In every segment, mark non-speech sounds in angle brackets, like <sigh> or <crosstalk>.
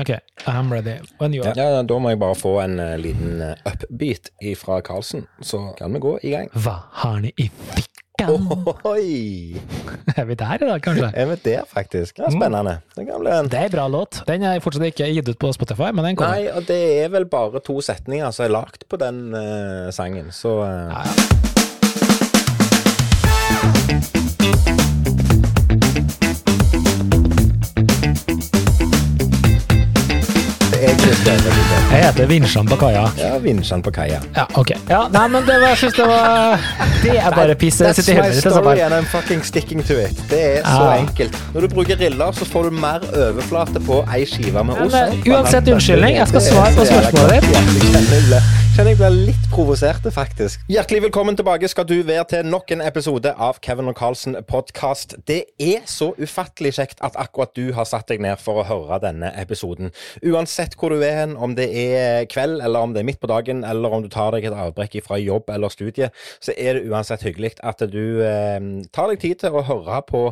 Ok, I'm ready. When you are. ja, da må jeg bare få en uh, liten uh, upbeat fra Karlsen, så kan vi gå i gang. Hva har ni i fikkan? Oi! <laughs> Er vi der i dag, kanskje? Er vi der, faktisk? Ja, spennende. Det en Det er en bra låt. Den er fortsatt ikke gitt ut på Spotify, men den kommer. Nei, og det er vel bare to setninger som er lagt på den uh, sangen, så Ja, ja. Jeg heter Vinsjan på kaia. Ja, Vinsjan på kaia. Ja, ok. Ja, nei, men det var, jeg synes det var Det er bare piss. Det That's my story altså. and I'm fucking sticking to it. Det er så Ja. enkelt. Når du bruker riller, så får du mer overflate på ei skive med ost. uansett unnskyldning, jeg skal svare på spørsmålet ditt. Kjenner jeg blir litt provosert, faktisk. Hjertelig velkommen tilbake skal du være til nok en episode av Kevin og Carlsen podkast. Det er så ufattelig kjekt at akkurat du har satt deg ned for å høre denne episoden. Uansett hvor du er hen, om det er kveld, eller om det er midt på dagen, eller om du tar deg et avbrekk fra jobb eller studie, så er det uansett hyggelig at du eh, tar deg tid til å høre på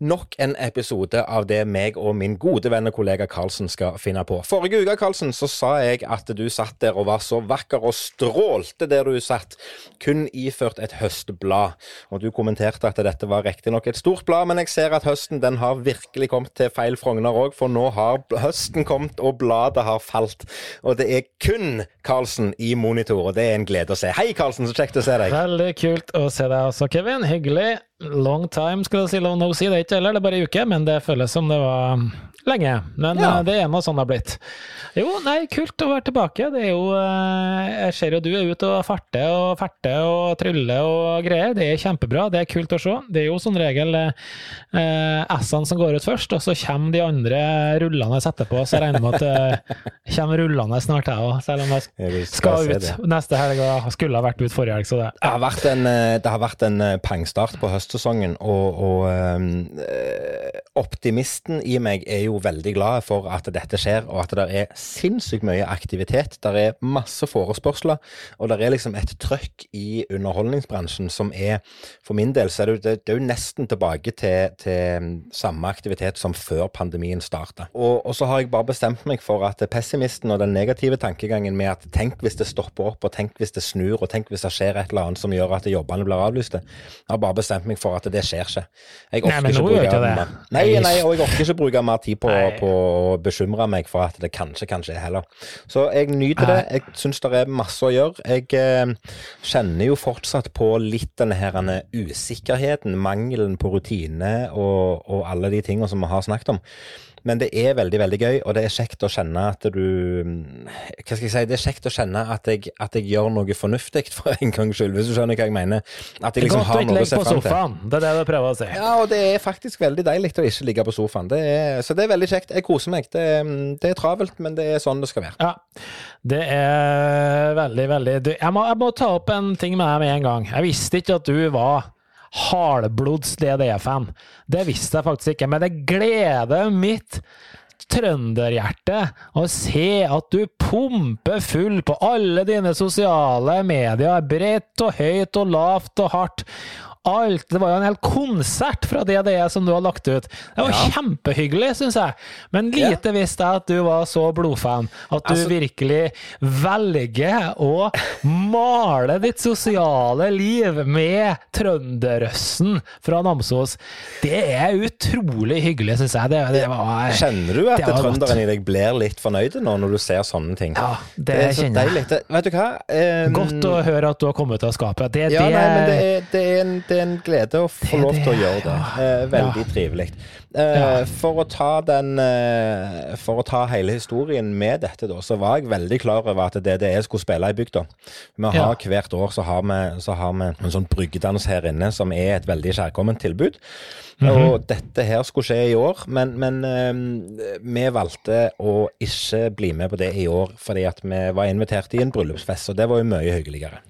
nok en episode av det meg og min gode venn og kollega Carlsen skal finne på. Forrige uke, Carlsen, så sa jeg at du satt der og var så vakker og strålte der du satt, kun iført et høstblad. Og du kommenterte at dette var riktignok et stort blad, men jeg ser at høsten den har virkelig kommet til feil Frogner òg, for nå har høsten kommet, og bladet har falt. Og det er kun Karlsen i monitor, og det er en glede å se. Hei, Karlsen, så kjekt å se deg. Veldig kult å se deg også, Kevin. Hyggelig. Long time, skal jeg si. Long no see. Det er ikke heller, det er bare ei uke, men det føles som det var lenge. Men Ja. eh, det er nå sånn det har blitt. Jo, nei, kult å være tilbake. Det er jo eh, Jeg ser jo du er ute og farter og ferter og tryller og greier. Det er kjempebra. Det er kult å se. Det er jo som regel eh, S-ene som går ut først, og så kommer de andre rullende etterpå. Så jeg regner med at det kommer rullende snart, jeg òg. Selv om jeg skal ut neste helg og skulle ha vært ut forrige helg, så det Det har vært en, det har vært en pangstart på høstsesongen, og, og eh, optimisten i meg er jo veldig glad for at dette skjer, og at det er sinnssykt mye aktivitet. Det er masse forespørsler, og det er liksom et trøkk i underholdningsbransjen som er For min del så er det, jo- det, det er jo nesten tilbake til, til samme aktivitet som før pandemien starta. Og, og så har jeg bare bestemt meg for at pessimisten og den negative tankegangen med at tenk hvis det stopper opp, og tenk hvis det snur, og tenk hvis det skjer et eller annet som gjør at jobbene blir avlyste. Jeg har bare bestemt meg for at det skjer ikke. Jeg Nei, orker men ikke bruke det. Nei, nei, og jeg orker ikke bruke mer tid på, på å bekymre meg for at det kanskje kan skje heller. Så jeg nyter det. Jeg syns det er masse å gjøre. Jeg eh, kjenner jo fortsatt på litt den her denne usikkerheten, mangelen på rutine og, og alle de tingene som vi har snakket om. Men det er veldig veldig gøy, og det er kjekt å kjenne at du Hva skal jeg si? Det er kjekt å kjenne at jeg, at jeg gjør noe fornuftig <laughs> for en gangs skyld, hvis du skjønner hva jeg mener. At jeg liksom har noe å se på fram til. sofaen. Det er det du prøver å si. Ja, og det er faktisk veldig deilig å ikke ligge på sofaen. Det er, så det er veldig kjekt. Jeg koser meg. Det, det er travelt, men det er sånn det skal være. Ja, det er veldig, veldig jeg, må, jeg må ta opp en ting med deg med en gang. Jeg visste ikke at du var hardblods DDE-fan. Det visste jeg faktisk ikke, men det gleder mitt trønderhjerte å se at du pumper full på alle dine sosiale medier, bredt og høyt og lavt og hardt. Alt. Det var jo en hel konsert fra DDE som du har lagt ut. Det var Ja. kjempehyggelig, syns jeg. Men lite visste jeg at du var så blodfan. At du Altså- virkelig velger å male ditt sosiale liv med trønderrøssen fra Namsos. Det er utrolig hyggelig, syns jeg. Det, det var Kjenner du at trønderen i deg blir litt fornøyd nå når du ser sånne ting? Ja, det, det er så kjenner jeg. deilig. Vet du hva? Um, Godt å høre at du har kommet ut av skapet. Det, ja, det, nei, men det er, det, er en, det er en glede å få lov til å gjøre det. Eh, veldig trivelig. Eh, Ja. For å ta den eh, For å ta hele historien med dette, da, så var jeg veldig klar over at DDE skulle spille i bygda. Vi har Ja. Hvert år så har, vi, så har vi en sånn bryggedans her inne som er et veldig kjærkomment tilbud. Og dette her skulle skje i år, men, men eh, vi valgte å ikke bli med på det i år fordi at vi var invitert i en bryllupsfest, og det var jo mye hyggeligere.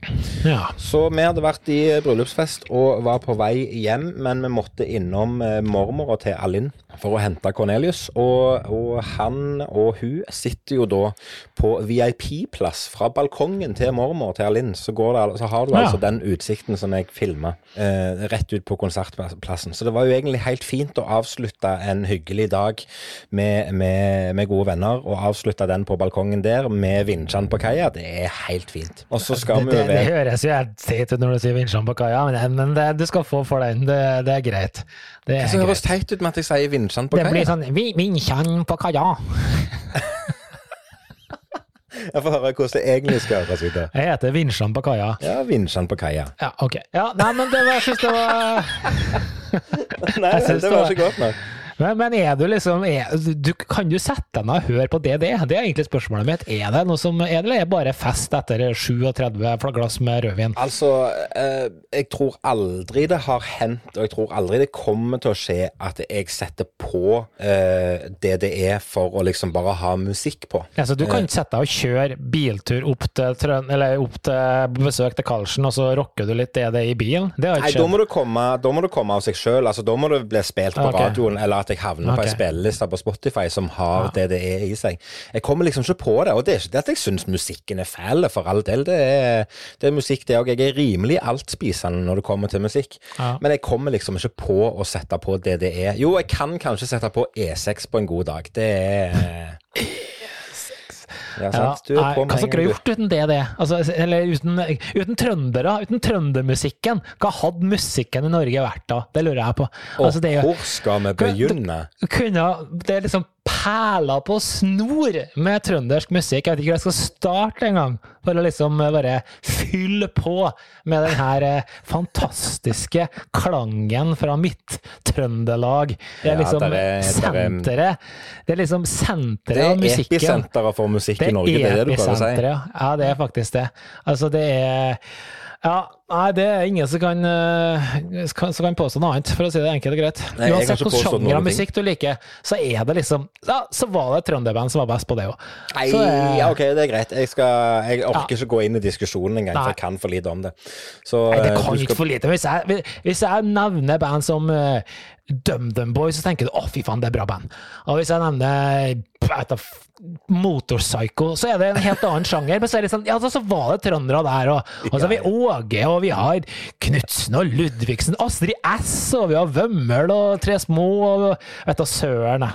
ja. Så vi hadde vært i bryllupsfest og var på vei hjem, men vi måtte innom mormora til Alinn for å hente Cornelius. Og, og han og hun sitter jo da på VIP-plass fra balkongen til mormor til Alinn. Så, går det, så har du Ja. altså den utsikten som jeg filma, eh, rett ut på konsertplassen. Så det var jo egentlig helt fint å avslutte en hyggelig dag med, med, med gode venner, og avslutte den på balkongen der med vinsjene på kaia. Det er helt fint. Og så skal det, vi det, jo det være høres jo helt teit ut når du sier vinsjene på kaia, men, men det, du skal få for den. Det, det er greit. Det er det høres teit ut med at jeg sier vinsjene på Det blir sånn vi- Vinsjen på kaia. <laughs> Jeg får høre hvordan det egentlig skal høres ut. Jeg heter Vinsjan på kaia. Ja, Vinsjan på kaia. Ja, ok. Ja, nei, men det var, jeg syns det var <laughs> Nei, det var- ikke godt nok. Men, men er du liksom er, du, Kan du sette deg ned og høre på det Det er egentlig spørsmålet mitt. Er det noe som er det, eller er det bare fest etter 37 glass med rødvin? Altså, eh, jeg tror aldri det har hendt, og jeg tror aldri det kommer til å skje, at jeg setter på eh, det det er for å liksom bare ha musikk på. Ja, så du kan ikke sette deg og kjøre biltur opp til, Trøn eller opp til besøk til Karlsen, og så rocker du litt DD i bilen? Det har Nei, da må, det komme, da må det komme av seg sjøl. Altså, da må det bli spilt på okay. radioen, eller at jeg havner på Ok. ei spilleliste på Spotify som har Ja. det det er i seg. Jeg kommer liksom ikke på det. Og det er ikke det at jeg syns musikken er fæl, for all del. Det er, det er musikk, det òg. Jeg er rimelig altspisende når det kommer til musikk. Ja. Men jeg kommer liksom ikke på å sette på det det er. Jo, jeg kan kanskje sette på E6 på en god dag. Det er Ja, sant. Du er på hva skulle du. gjort uten det? det? Altså, eller uten, uten trøndere, uten trøndermusikken? Hva hadde musikken i Norge vært da? Det lurer jeg på. Altså, det hvor skal vi begynne? kunne Det er liksom perler på snor med trøndersk musikk. Jeg vet ikke hvor jeg skal starte engang, for å liksom bare fylle på med den her eh, fantastiske klangen fra mitt Trøndelag. Det er liksom er- er- senteret Det er liksom senteret av musikken. Det er episenteret for musikk i Norge, det er det du prøver å si? ja. Ja, det er faktisk det. Altså, det er ja, nei, det er ingen som kan, eh, kan- som kan påstå noe annet, for å si det enkelt og greit. Nei, har Uansett hvilken sjanger av musikk du liker, så er det liksom Ja, så var det et trønderband som var best på det òg. Nei, eh, ja, ok, det er greit. Jeg, skal, jeg orker Ja. ikke gå inn i diskusjonen engang, for jeg kan for lite om det. Så, Nei, det eh, kan ikke for lite. Hvis jeg, hvis jeg nevner band som DumDum Boys, så tenker du å, fy faen, det er bra band. Og hvis jeg nevner Motorpsycho, så er det en helt annen sjanger. Men så er det sånn, ja, så så var det trøndere der, og, og så har vi Åge, og vi har Knutsen og Ludvigsen, Astrid S, og vi har Vømmøl og Tre Små, og vet da søren.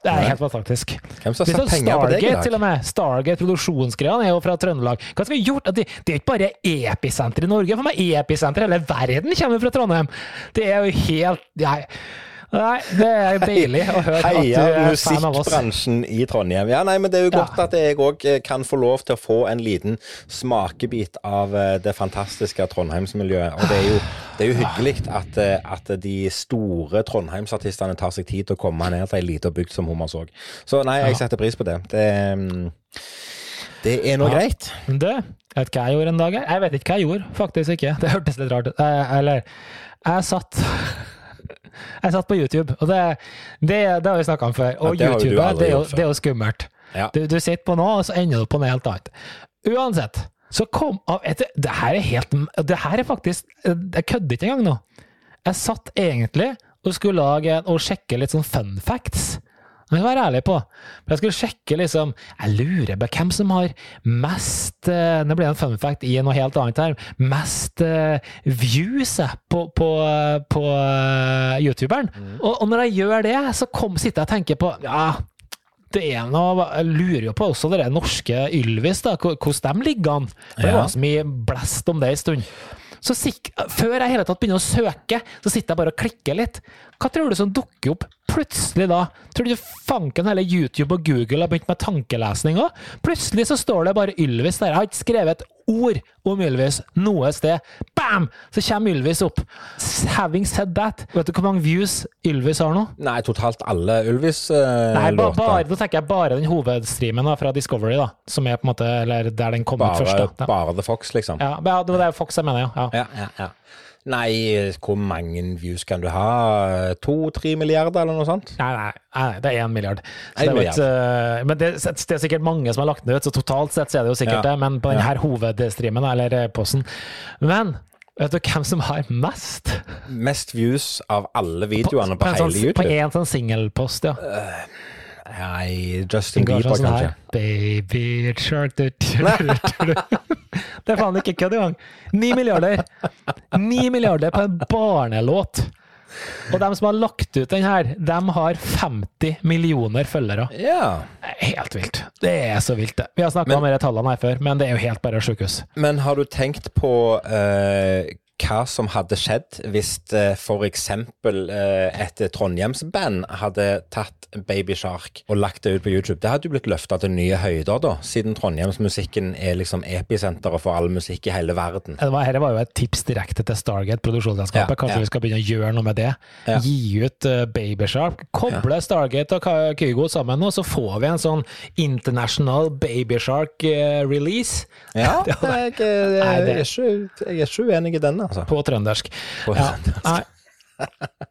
Det er helt fantastisk. Hvem som har penger på deg i dag? til og med. Stargate produksjonsgreiene er jo fra Trøndelag. Hva skal vi gjort? Det, det er ikke bare episenter i Norge. For meg episenter hele verden kommer fra Trondheim. Det er jo helt Nei. Nei, det er deilig å høre at du er fan av oss. musikkbransjen i Trondheim. Ja, nei, men Det er jo Ja. godt at jeg òg kan få lov til å få en liten smakebit av eh, det fantastiske Trondheimsmiljøet. Og det er jo, det er jo hyggelig at, eh, at de store Trondheimsartistene tar seg tid til å komme ned til ei lita bygd som Hommersåk. Så nei, jeg setter pris på det. Det, mm, det er nå Ja. greit. Du, vet du hva jeg gjorde en dag? Jeg vet ikke hva jeg gjorde, faktisk ikke. Det hørtes litt rart ut. Eh, Eller Jeg satt Jeg satt på YouTube, og det, det, det har vi snakka om før. Og Ja, YouTube det er, jo, det er jo skummelt. Ja. Du, du sitter på noe, og så ender du på noe helt annet. Uansett, så kom av et, Det her er helt Det her er faktisk Jeg kødder ikke engang nå. Jeg satt egentlig og skulle lage og sjekke litt sånn fun facts. Det må jeg være ærlig på. For jeg skulle sjekke liksom Jeg lurer på hvem som har mest Det blir en fun fact i noe helt annet her. Mest eh, views eh, på, på, på youtuberen. youtuberen. Og, og når jeg gjør det, så kom, sitter jeg og tenker på Ja, det er noe Jeg lurer jo på også det norske Ylvis, da, hvordan de ligger an. For det var så mye blest om det en stund. Så Før jeg hele tatt begynner å søke, så sitter jeg bare og klikker litt. Hva tror du som dukker opp plutselig da? Tror du fanken hele YouTube og Google har begynt med tankelesning òg? Plutselig så står det bare Ylvis der. Jeg har ikke skrevet et ord om Ylvis noe sted. Bam! Så kommer Ylvis opp. Having said that, vet du hvor mange views Ylvis har nå? Nei, totalt alle Ylvis-låter. bare, da tenker jeg bare den hovedstreamen da, fra Discovery, da. Som er på en måte, eller der den kom ut først. da. Bare The Fox, liksom. Ja, det var det Fox jeg mener, ja. Ja, ja, ja. Nei, hvor mange views kan du ha? To-tre milliarder, eller noe sånt? Nei, nei, nei, det er én milliard. En det milliard. ikke, eh, men det, det er sikkert mange som har lagt den ut, så totalt sett så er det jo sikkert Ja. det. Men på denne hovedstreamen, eller eh, posten Men Vet du hvem som har mest? Mest views av alle videoene på, en hele sånn, på én sånn singelpost, ja. Nei, Justin Bieber, sånn kanskje. her. Baby shark du, du, du, du, du. Det er faen ikke kødd engang. Ni milliarder! Ni milliarder på en barnelåt. Og dem som har lagt ut den her, dem har 50 millioner følgere. Ja. Helt vilt. Det er så vilt, det. Vi har snakka om disse tallene her før, men det er jo helt bare sjukehus. Men har du tenkt på eh, hva som hadde skjedd hvis uh, f.eks. Uh, et Trondheimsband hadde tatt Baby Shark og lagt det ut på YouTube? Det hadde jo blitt løfta til nye høyder, da, siden Trondheimsmusikken er liksom episenteret for all musikk i hele verden. Det var, dette var jo et tips direkte til Stargate, produksjonsselskapet. Ja, Kanskje ja. vi skal begynne å gjøre noe med det. Ja. Gi ut Baby Shark. Koble Stargate og Kygo sammen, og så får vi en sånn international Babyshark-release Ja, <laughs> Det jeg, jeg, jeg, er ikke, jeg er ikke uenig i den, altså. på trøndersk. På Ja. Nei, <laughs>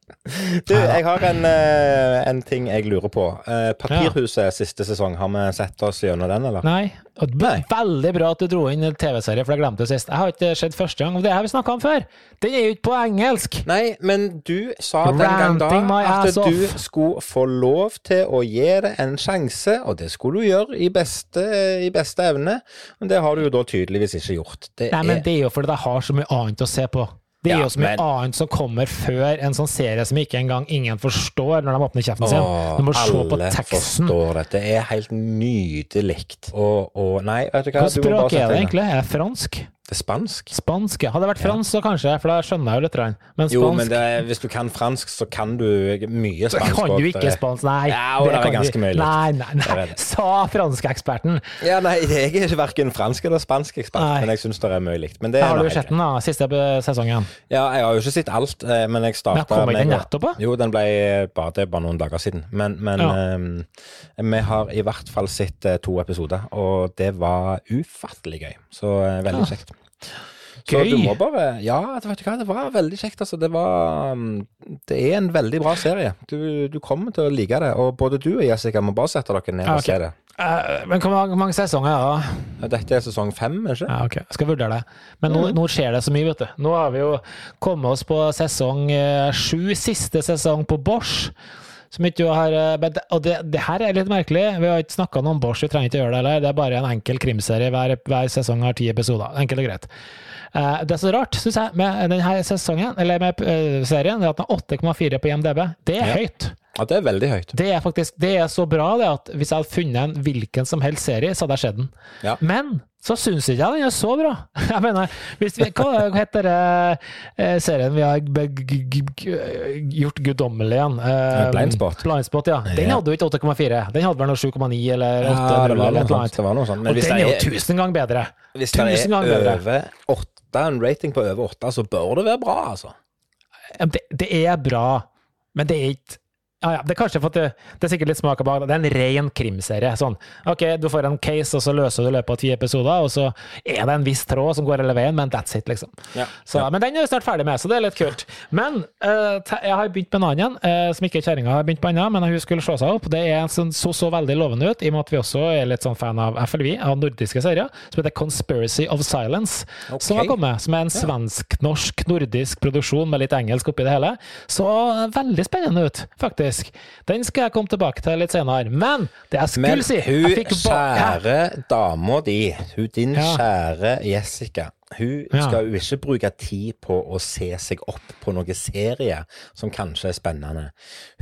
Du, jeg har en, eh, en ting jeg lurer på. Eh, Papirhuset siste sesong, har vi sett oss gjennom den, eller? nei. Nei. Veldig bra at du dro inn en TV-serie, for jeg glemte det sist. Jeg har ikke sett første gang, og det har vi snakka om før. Den er jo ikke på engelsk! Nei, men du sa den gang da at du off. skulle få lov til å gi det en sjanse, og det skulle du gjøre i beste, i beste evne. Men det har du jo da tydeligvis ikke gjort. Det Nei, men det er jo fordi jeg har så mye annet å se på. Det er Ja, jo så mye men- annet som kommer før en sånn serie som ikke engang ingen forstår når de åpner kjeften sin. Du må se på alle forstår dette. Det er helt nydelig. Og, og Nei, vet du hva? Bare språk er det egentlig? Er det fransk? Det er spansk. Spansk? ja. Hadde det vært fransk, så kanskje, for da skjønner jeg jo litt. Men spansk Jo, men det, er- hvis du kan fransk, så kan du mye spansk. kan du ikke spansk, nei. Ja, og det er ganske mye. Nei, nei, nei. det. Sa franskeksperten. Ja, nei, jeg er ikke verken fransk eller spansk ekspert, Nei. men jeg syns det er mye likt. Men det er Har du jo sett den da, siste sesongen? Ja, jeg har jo ikke sett alt, eh, men jeg starta Men Kom den nettopp, da? Jo, den ble bare, det er bare noen dager siden. Men, men Ja. eh, vi har i hvert fall sett eh, to episoder, og det var ufattelig gøy. Så eh, veldig Ja. kjekt. Så du må bare Ja, vet du hva, det var veldig kjekt. Altså, det var mm, Det er en veldig bra serie. Du, du kommer til å like det. Og både du og Jessica må bare sette dere ned og ok. se det. Uh, men hvor mange, mange sesonger er det? Dette er sesong fem, er det ikke? Ja, ok. Jeg skal vurdere det. Men nå, nå skjer det så mye, vet du. Nå har vi jo kommet oss på sesong eh, sju, siste sesong på Bosch. Som ikke har eh, Og det, det her er litt merkelig. Vi har ikke snakka noe om Bosch, vi trenger ikke gjøre det heller. Det er bare en enkel krimserie. Hver, hver sesong har ti episoder. Enkelt og greit. Eh, Det er så rart, syns jeg, med denne sesongen, eller med eh, serien, er at den har 8,4 på IMDb. Det er Ja. høyt. Ja, det er veldig høyt. Det er faktisk det er så bra det at hvis jeg hadde funnet en hvilken som helst serie, så hadde jeg sett den. Ja. Men så syns ikke jeg den er så bra. <laughs> Jeg mener, hvis vi, hva heter det eh, serien vi har gjort guddommelig igjen? Eh, Blindspot. Blindspot, ja. Den Ja. hadde jo ikke 8,4. Den hadde vel noe 7,9 eller 8 Ja, det var eller noe sånt. Noe sånt. Men Og den er jo tusen ganger bedre. hvis det er over 8, en rating på over 8, så bør det være bra, altså. Det, det er bra, men det er ikke ja, ja, det er kanskje for det, det er sikkert litt smak av bak. Det er en ren krimserie. Sånn, ok, du får en case, og så løser du løpet av ti episoder, og så er det en viss tråd som går hele veien, men that's it, liksom. Ja. Så, Men den er vi snart ferdig med, så det er litt kult. Men uh, jeg har begynt med en annen, uh, som ikke kjerringa har begynt på ennå, men hun skulle slå seg opp. Det er en som så, så veldig lovende ut, i og med at vi også er litt sånn fan av FLV, av nordiske serier, som heter Conspiracy of Silence, som har kommet, som er en svensk-norsk nordisk produksjon med litt engelsk oppi det hele. Så eh, veldig spennende ut, faktisk. Den skal jeg komme tilbake til litt senere. Men det jeg Men skulle si hun jeg fikk ba- Hæ? kjære dama di, hun din Ja. kjære Jessica, hun Ja. skal jo ikke bruke tid på å se seg opp på noen serie som kanskje er spennende.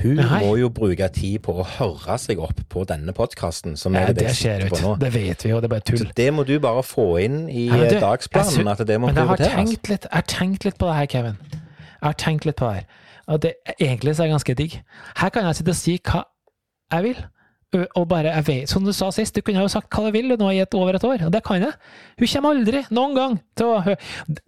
Hun Nei. må jo bruke tid på å høre seg opp på denne podkasten, Ja, det, det skjer ut. Det vet vi jo, det er bare tull. Så det må du bare få inn i Nei, du, dagsplanen, at det må men jeg har litt, jeg har tenkt litt på det her, Kevin. Jeg har tenkt litt på det her. Og det, egentlig så er ganske digg. Her kan jeg sitte og si hva jeg vil. Og bare, jeg vet, Som du sa sist, du kunne jo sagt hva du vil nå i et over et år, og det kan jeg. Hun kommer aldri, noen gang, til å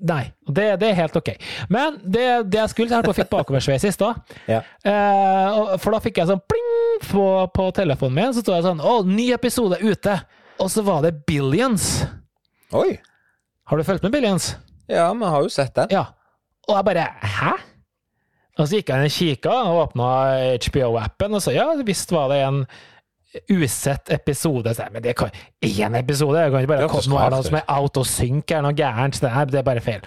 Nei, det, det er helt ok. Men det, det jeg skulle, så jeg fikk bakoversveis i stad. <laughs> Ja. Eh, for da fikk jeg sånn pling på, på telefonen min, så sto jeg sånn Å, ny episode ute! Og så var det Billions. Oi! Har du fulgt med Billions? Ja, vi har jo sett den. Ja. Og jeg bare Hæ? Og så gikk jeg inn og kikka og åpna HBO-appen, og så ja, visst var det en usett episode. Så men det kan Én episode? Jeg kan ikke bare komme noe som er out of sync, er noe gærent. Det er, det er bare feil.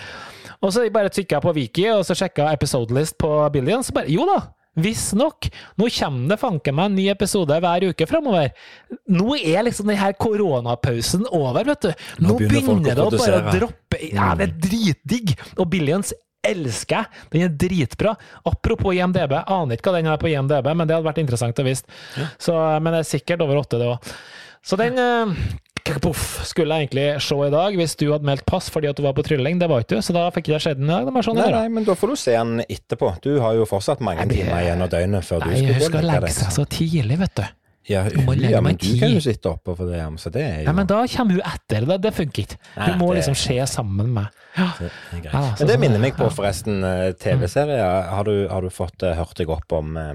Og så bare trykka jeg på Wiki, og så sjekka episodelist på Billions, og bare Jo da! Visstnok! Nå kommer det fanken meg en ny episode hver uke framover. Nå er liksom denne koronapausen over, vet du. Nå, Nå begynner begynner det å bare droppe Ja, det er dritdigg! Og Billions elsker jeg! Den er dritbra. Apropos IMDb, aner ikke hva den er på IMDb, men det hadde vært interessant å vite. Ja. Men det er sikkert over åtte, det òg. Så den eh, Poff, skulle jeg egentlig se i dag hvis du hadde meldt pass fordi at du var på trylling. Det var ikke du, så da fikk ikke jeg sett den i dag. Det sånn Nei, nei, men da får du se den etterpå. Du har jo fortsatt mange Nei, det- timer igjen av døgnet før du Nei, skal hun gå skal og legge legge seg så tidlig, vet du. Ja, Hun ja, men du kan jo sitte oppe for det, ja, så det er jo Nei, men da kommer hun etter. Det, det funker ikke. Hun må det- liksom skje sammen med. Ja. det er. Ja, så Men det minner er meg på forresten eh, TV-serier. Har, du- har du fått eh, hørt deg opp om, eh,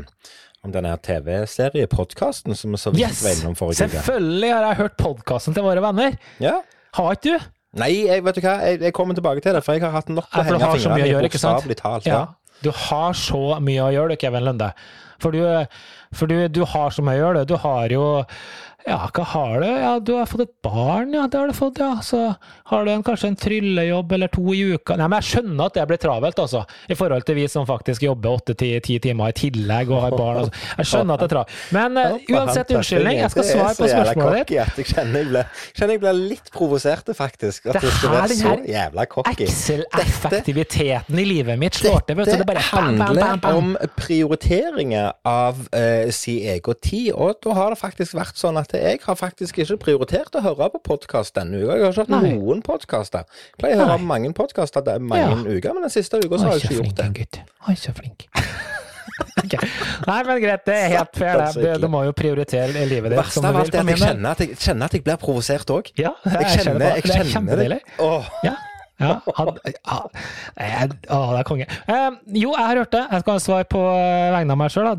om denne TV-seriepodkasten som vi så vidt Yes! var innom forrige uke? Selvfølgelig har jeg hørt podkasten til våre venner. Ja. Har ikke du? Nei, jeg, vet du hva, jeg, jeg kommer tilbake til det, for jeg har hatt nok å henge fingrene i, bokstavelig talt. Ja. Ja. Du har så mye å gjøre, du, Kevin Lunde. For du, for du, du har så mye å gjøre, du. Du har jo Ja, hva har du? Ja, du har fått et barn, ja. Det har du fått, ja. Så har du en, kanskje en tryllejobb eller to i uka. Nei, men jeg skjønner at det blir travelt, altså. I forhold til vi som faktisk jobber åtte-ti timer i tillegg og har barn. Altså. Jeg skjønner at det er travelt. Men uh, uansett unnskyldning, jeg skal svare på spørsmålet ditt. Jeg kjenner jeg blir, kjenner jeg blir litt provosert, faktisk. At Det skal være så jævla cocky. Excel-effektiviteten i livet mitt slår til, vet du. Det bare handler om prioriteringer av uh, sin egen tid, og da har det faktisk vært sånn at jeg har faktisk ikke prioritert å høre på podkast denne uka. Jeg har ikke hatt Nei. noen podkaster. Jeg pleier å høre Nei. mange podkaster mange uker, men den siste uka så har jeg ikke flink gjort det. gutt. Oi, så flink. <laughs> Okay. Nei, men greit, det er helt fair. Du, du må jo prioritere livet ditt Verste av alt er at jeg kjenner at jeg, kjenner at jeg blir provosert òg. Ja, Jeg jeg kjenner, det. jeg Det er kjenner det. kjempedeilig. Åh. Ja. Ja, han, ja. Jeg, å, det er konge. Eh, jo, jeg har hørt det. Jeg skal svare på eh, vegne av meg sjøl.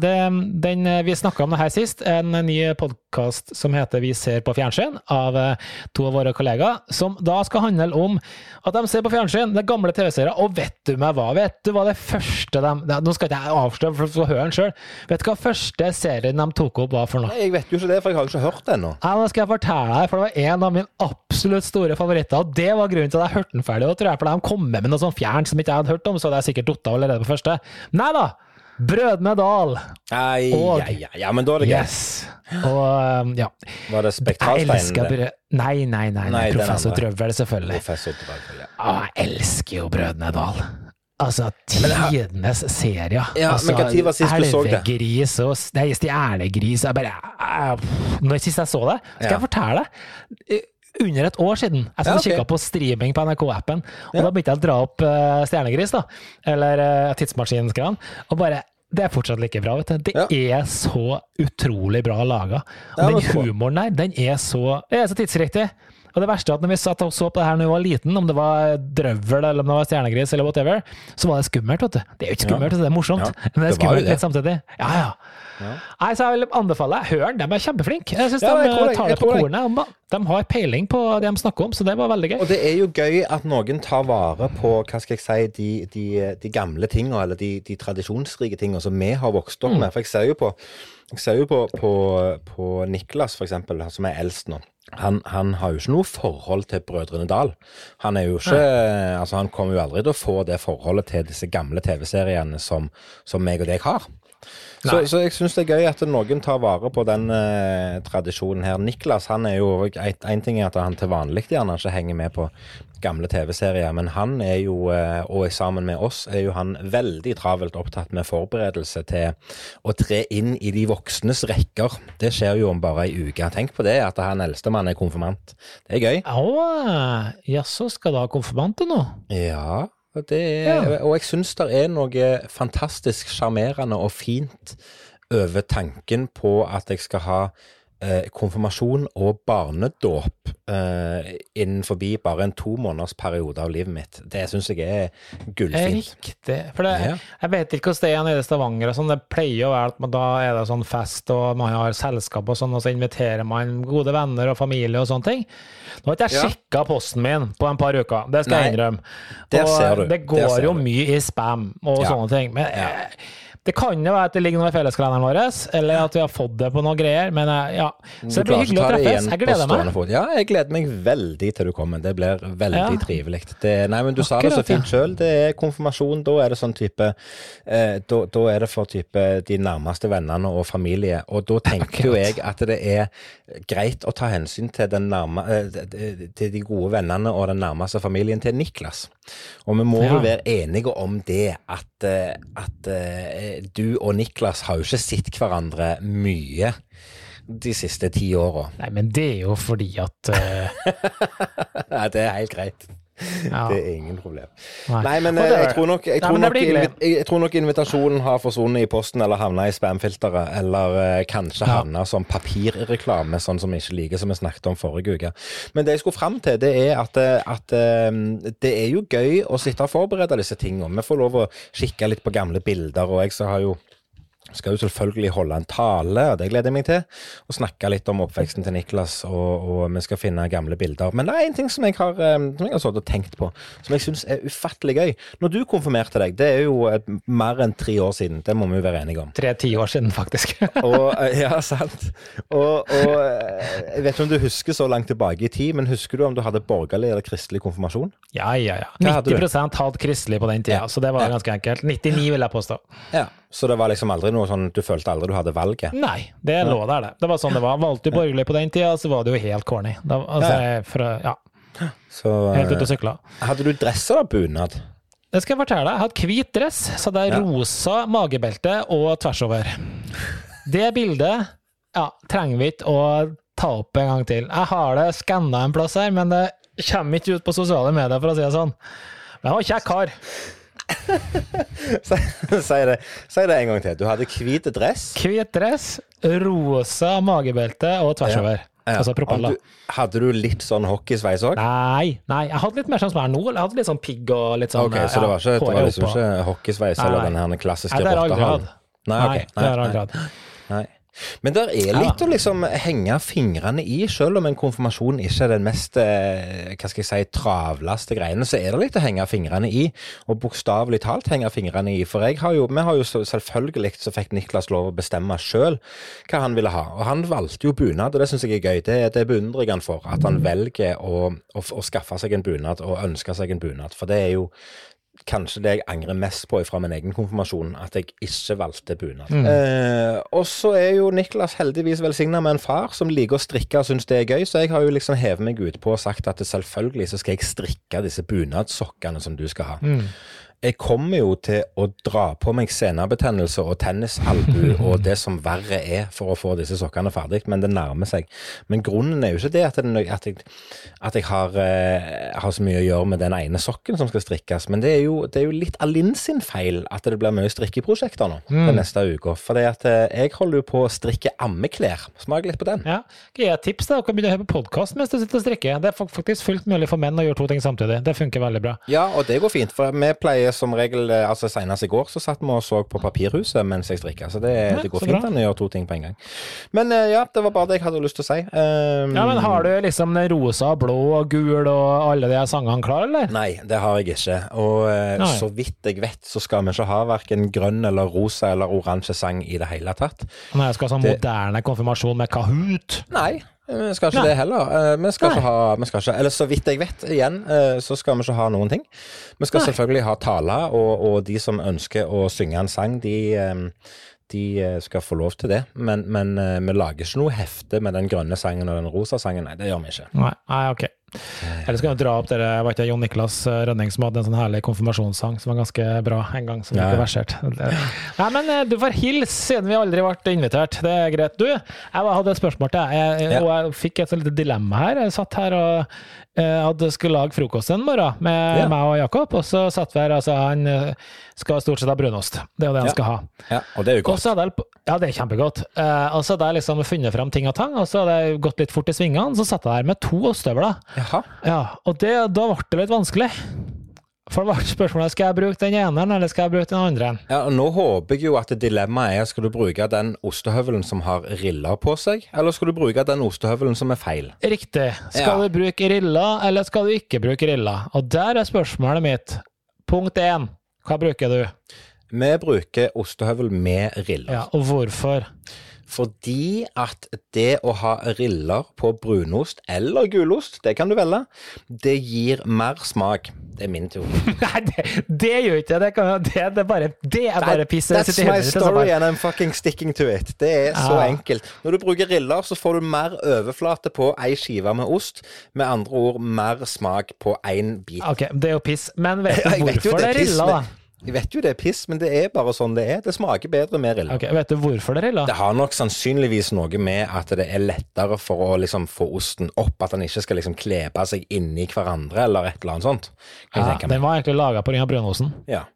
Vi snakka om det her sist. En ny podkast som heter Vi ser på fjernsyn, av eh, to av våre kollegaer. Som da skal handle om at de ser på fjernsyn, det gamle TV-serier. Og vet du meg hva? Vet du hva det første de Nå skal ikke jeg avsløre, for får høre den sjøl. Vet du hva første serien de tok opp var for noe? Nei, Jeg vet jo ikke det, for jeg har jo ikke hørt det ennå. Nå skal jeg fortelle deg, for det var en av mine absolutt store favoritter. Og det var grunnen til at jeg hørte den ferdig. Og tror jeg, for de kommer med noe sånn fjern som ikke jeg hadde hørt om, så hadde jeg sikkert datt av allerede på første. Nei da! Brødrene Dal. Nei, Og- ja, ja, ja, men da er det greit. Yes. Og um, ja. Var det Spektralsteinen? brød... Nei, nei, nei. nei. Nei, Professor. Drøvel, selvfølgelig. Professor Drøvel, ja. Å, jeg elsker jo Brødrene Dal. Altså, tidenes serie. Ja, altså, men tid var sist du så det? Elvegris og Nei, stjernegris jeg bare, jeg- Når sist jeg så det, skal jeg fortelle Under et år siden. Jeg Ja, okay. kikka på streaming på NRK-appen, og Ja. da begynte jeg å dra opp uh, Stjernegris, da. Eller uh, Tidsmaskinsgran. Og bare Det er fortsatt like bra, vet du. Det er så utrolig bra laga. Og Ja, den humoren der, den er så, er så tidsriktig. Og det verste er at når vi satt og så på det her når vi var liten, om det var drøvel eller om det var stjernegris eller whatever, så var det skummelt, vet du. Det er jo ikke skummelt, det er morsomt. Ja, Men det er det skummelt det. litt samtidig. Ja, ja. Nei, så jeg vil anbefale Hør de er kjempeflinke. Jeg syns Ja, de jeg eh, tar det på kornet. De har peiling på det de snakker om, så det var veldig gøy. Og det er jo gøy at noen tar vare på hva skal jeg si, de, de, de gamle tingene, eller de, de tradisjonsrike tingene som vi har vokst opp med. For jeg ser jo på, jeg ser jo på, på, på Niklas, for eksempel, som er eldst nå. Han, han har jo ikke noe forhold til Brødrene Dal. Han er jo ikke Altså, han kommer jo aldri til å få det forholdet til disse gamle TV-seriene som, som meg og deg har. Så, så jeg syns det er gøy at noen tar vare på den eh, tradisjonen her. Niklas han er jo Én ting er at han til vanlig gjerne ikke henger med på gamle TV-serier, men han er jo, eh, og sammen med oss, er jo han veldig travelt opptatt med forberedelse til å tre inn i de voksnes rekker. Det skjer jo om bare ei uke. Tenk på det, at han eldstemann er konfirmant. Det er gøy. Jaså, skal du ha konfirmant nå? Ja, er, og jeg syns det er noe fantastisk sjarmerende og fint over tanken på at jeg skal ha eh, konfirmasjon og barnedåp eh, innenfor bare en to måneders periode av livet mitt. Det syns jeg er gullfint. Riktig. For det, Ja. jeg vet ikke hvordan det er nede i Stavanger og sånn. Det pleier å være at man, da er det sånn fest, og man har selskap og sånn, og så inviterer man gode venner og familie og sånne ting. Nå har ikke jeg Ja. sjekka posten min på en par uker, det skal jeg Nei, innrømme. der og ser du. det går ser jo du. mye i spam og Ja. sånne ting. Men Ja. Det kan jo være at det ligger noe i felleskalenderen vår, eller at vi har fått det på noen greier. Men eh, ja. Så det blir hyggelig å treffes. Jeg gleder meg. fot. Ja, jeg gleder meg veldig til du kommer. Det blir veldig Ja. trivelig. Nei, men du sa det så Akkurat, fint sjøl. Det er konfirmasjon. Da er det sånn type eh, da, da er det for type de nærmeste vennene og familie. Og da tenker jo jeg at det er greit å ta hensyn til, den nærme, eh, til de gode vennene og den nærmeste familien til Niklas. Og vi må Ja. vel være enige om det at, eh, at eh, du og Niklas har jo ikke sett hverandre mye de siste ti åra. Nei, men det er jo fordi at <laughs> uh... Nei, det er helt greit. Ja. <laughs> Det er ingen problem. Nei. Nei, men Og eh, jeg tror nok, jeg Nei, tror nok, jeg tror nok invitasjonen har forsvunnet i posten eller havna i spamfilteret, eller eh, kanskje Ja. havna som papirreklame, sånn som vi ikke liker, som vi snakket om forrige uke. Men det jeg skulle fram til, det er at, eh, at eh, det er jo gøy å sitte og forberede disse tingene. Vi får lov å kikke litt på gamle bilder, og jeg så har jo skal jo selvfølgelig holde en tale, og det gleder jeg meg til. Og snakke litt om oppveksten til Niklas, og, og vi skal finne gamle bilder. Men det er en ting som jeg har, eh, som jeg har og tenkt på, som jeg syns er ufattelig gøy. Når du konfirmerte deg, det er jo et, mer enn tre år siden, det må vi jo være enige om. Tre tiår siden, faktisk. <laughs> Og, eh, ja, sant. Og, og eh, jeg vet ikke om du husker så langt tilbake i tid, men husker du om du hadde borgerlig eller kristelig konfirmasjon? ja, ja, ja. 90 hadde 90 hadde kristelig på den tida, Ja. så det var ganske enkelt. 99 vil jeg påstå. Ja. Så det var liksom aldri noe sånn Du følte aldri du hadde valget? Nei, det lå der, det. Det var sånn det var. Valgte du borgerlig på den tida, så var det jo helt corny. Da, altså, Ja. For, ja, Så helt ute eh, og sykla. hadde du dress eller bunad? Det skal jeg fortelle deg. Jeg hadde hvit dress, så er Ja. rosa magebelte og tvers over. Det bildet ja, trenger vi ikke å ta opp en gang til. Jeg har det skanna en plass her, men det kommer ikke ut på sosiale medier, for å si det sånn. Men jeg var kjekk kar. <laughs> Si det, si det en gang til. Du hadde hvit dress. Hvit dress, rosa magebelte og tvers Ja. over. Ja. Altså propeller. du, hadde du litt sånn hockeysveis òg? Nei, nei, jeg hadde litt mer sånn som jeg er nå. Jeg hadde litt sånn pigg og litt sånn okay, så det var, ikke, det var liksom ikke hockeysveis Nei, eller nei. den her klassiske Nei, rottehalen? hatt. Nei, Nei, ok. det har jeg aldri hatt. Men det er litt å liksom henge fingrene i, selv om en konfirmasjon ikke er den mest eh, hva skal jeg si, travleste greiene, så er det litt å henge fingrene i, og bokstavelig talt henge fingrene i. For jeg har jo, vi har jo selvfølgelig så fikk Niklas lov å bestemme sjøl hva han ville ha, og han valgte jo bunad, og det syns jeg er gøy. Det, det beundrer jeg han for, at han velger å, å, å skaffe seg en bunad og ønske seg en bunad, for det er jo kanskje det jeg angrer mest på fra min egen konfirmasjon, at jeg ikke valgte bunad. Eh, og så er jo Niklas heldigvis velsigna med en far som liker å strikke og syns det er gøy, så jeg har jo liksom hevet meg ut på og sagt at selvfølgelig så skal jeg strikke disse bunadsokkene som du skal ha. Jeg kommer jo til å dra på meg senebetennelse og tennisalbu <laughs> og det som verre er for å få disse sokkene ferdig, men det nærmer seg. Men grunnen er jo ikke det at, det, at jeg, at jeg har, eh, har så mye å gjøre med den ene sokken som skal strikkes, men det er jo, det er jo litt Alin sin feil at det blir mye strikkeprosjekter nå den neste uka. For eh, jeg holder jo på å strikke ammeklær. Smak litt på den. Ja. Gi et tips? da? Dere kan begynne å høre på podkast mens du sitter og strikker. Det er faktisk fullt mulig for menn å gjøre to ting samtidig. Det funker veldig bra. Ja, og det går fint, for vi pleier som regel eh, Altså Senest i går så satt vi og så på Papirhuset mens jeg strikka, så det, Ja, det går fint an å gjøre to ting på en gang. Men eh, ja, det var bare det jeg hadde lyst til å si. Um, Ja, men Har du liksom den rosa, blå og gul og alle de sangene klar, eller? Nei, det har jeg ikke. Og eh, Nei. så vidt jeg vet, så skal vi ikke ha verken grønn eller rosa eller oransje sang i det hele tatt. Når jeg skal ha sånn Det- moderne konfirmasjon med Kahoot. Nei. Vi skal ikke Nei. det heller. Eh, Vi skal Nei. ikke ha vi skal ikke, Eller så vidt jeg vet, igjen, eh, så skal vi ikke ha noen ting. Vi skal Nei. selvfølgelig ha taler, og, og de som ønsker å synge en sang, de, eh, de eh, skal få lov til det. Men, men eh, vi lager ikke noe hefte med den grønne sangen og den rosa sangen. Nei, det gjør vi ikke. Nei ok. Eller skal vi dra opp dere, var ikke Jon Niklas eh, Rønning som hadde en sånn herlig konfirmasjonssang som var ganske bra en gang, som Ja, ikke ja. verserte. Nei, men eh, du får hilse siden vi aldri ble invitert. Det er greit. Du, jeg hadde et spørsmål til deg, jeg, og jeg fikk et sånt lite dilemma her. Jeg satt her og eh, hadde skulle lage frokost en morgen med Ja. meg og Jakob, og så satt vi her, altså han eh, skal stort sett ha brunost. Det er jo det han Ja. skal ha. Ja, Og det er jo godt. jeg, ja, det er kjempegodt. Eh, og så hadde jeg liksom funnet fram ting og tang, og så hadde jeg gått litt fort i svingene, så satt jeg der med to ostehøvler. Ja, og det, da ble det litt vanskelig. For det var spørsmålet skal jeg bruke den ene eller skal jeg bruke den andre. Ja, og Nå håper jeg jo at dilemmaet er skal du bruke den ostehøvelen som har riller på seg, eller skal du bruke den ostehøvelen som er feil? Riktig. Skal Ja. du bruke riller, eller skal du ikke bruke riller? Og der er spørsmålet mitt. Punkt én. Hva bruker du? Vi bruker ostehøvel med riller. Ja, og hvorfor? Fordi at det å ha riller på brunost eller gulost, det kan du velge, det gir mer smak. Det er min teori. <laughs> Nei, det, det gjør ikke det. Kan, det, det, bare, det er bare piss. That's my story and I'm fucking sticking to it. Det er så ah. enkelt. Når du bruker riller, så får du mer overflate på ei skive med ost. Med andre ord mer smak på én bit. Ok, det er jo piss. Men vet <laughs> du hvorfor vet jo det er rilla, da? Jeg vet jo det er piss, men det er bare sånn det er. Det smaker bedre med rilla. Okay, Vet du hvorfor det er rilla? Det har nok sannsynligvis noe med at det er lettere for å liksom få osten opp, at den ikke skal liksom klebe seg inni hverandre, eller et eller annet sånt. Ja, den var egentlig laga pga. brunosten. Ja.